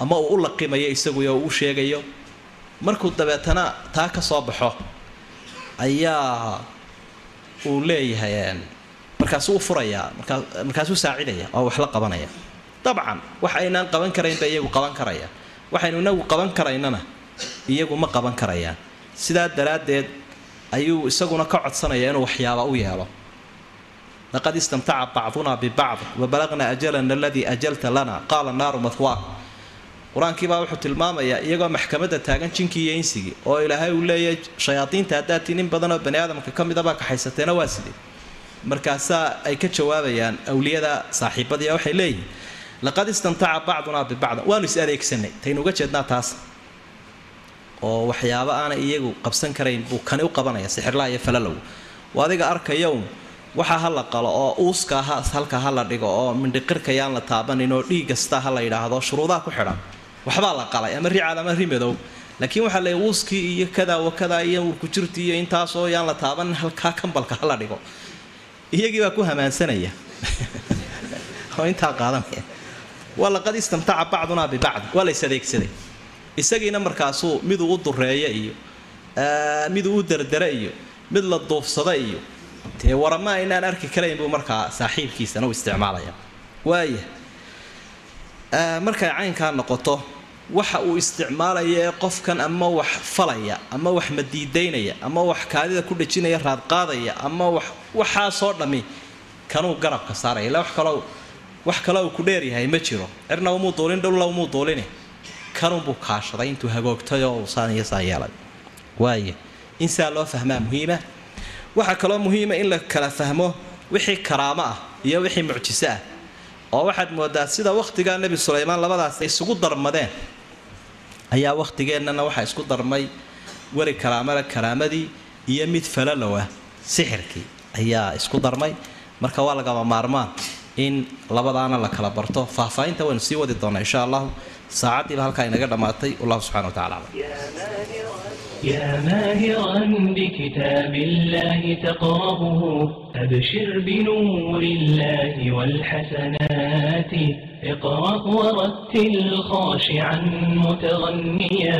ama uu u laqimayo isaguyo uu u sheegayo. Markuu dabeetana taa ka soo baxo ayaa uu leeyahay markaasuu u furayaa markaa markaasuu saacidaya oo wax la qabanaya dabcan wax aynaan qaban karaynba iyagu qaban karayaan. Waxaynu inagu qaban karaynana iyagu ma qaban karayaan. Sidaa daraaddeed ayuu isaguna ka codsanaya inuu waxyaaba u yeelo. Laqad istamtaca bacduna bibacd wabalaqna ajalana aladii ajalta lana qaala naaru mahwaak qur'aankiibaa wuxuu tilmaamayaa iyagoo maxkamadda taagan jinkii iyo oo ilaahay uu leeyahay shayaadiinta haddaad tii nin badanoo bani aadamka ka midabaa kaxaysateena waa sidee markaasaa ay ka jawaabayaan awliyada saaxiibadii waxay leeyihiin laqad istamtaca bacdunaa bibacd waanu is adeegsanay taynu uga jeednaa taas oo waxyaabo aanay iyagu qabsan karayn buu kani u qabanaya sixirlaha iyo falalow adiga arkayown waxa ha la qalo oo uuska halka ha la dhigo oo mindhiqirkayaan la taabanin oo dhiig kasta ha la yidhaahdo shuruudaha ku xidhan waxbaa la qalay ama ricaad ama rimadow laakiin waxaa leey uuskii iyo kadaa wakadaa iyo urkujirti iyo intaasoo yaan la taabanin halkaa kambalka ha la dhigo iyagii baa ku hamaansanaya oo intaa qaadanaya waa laqad istamtaca bacdunaa bibacd. Waa la is adeegsaday. Isagiina markaasuu miduu u dureeyo iyo miduu u dardara iyo mid la duufsada iyo dee warama aynaan arki karayn buu markaa saaxiibkiisana u isticmaalaya. Waaya markay caynkaa noqoto waxa uu isticmaalaya ee qofkan ama wax falaya ama wax madiidaynaya ama wax kaadida ku dhejinaya raadqaadaya ama wax waxaasoo dhammi kanuu garabka saaraya. Ila wax kaloo wax kale uu ku dheeryahay ma jiro. Cirna umuu duulin dhowla umuu duulini kanunbuu kaashaday intuu hagoogtay oo uu saan iyo saa yeelay. Waaya in saa loo fahmaa muhiima. Waxaa kaloo muhiima in la kala fahmo wixii karaamo ah iyo wixii mucjiso ah. Oo waxaad moodaa sida wakhtigaa nebi sulaymaan labadaas isugu darmadeen. Ayaa wakhtigeennana waxaa isku darmay weri karaamale karaamadii iyo mid falalowa. Sixirkii ayaa isku darmay. Marka waa lagama maarmaan in labadaana la kala barto faahfaahinta waynu sii wadi doonaa insha allahu saacaddiiba halkaa inaga dhammaatay wallahu subxana wa tacala aclam يا ماهرا بكتاب الله تقرأه أبشر بنور الله والحسنات اقرأ ورتل خاشعا متغنيا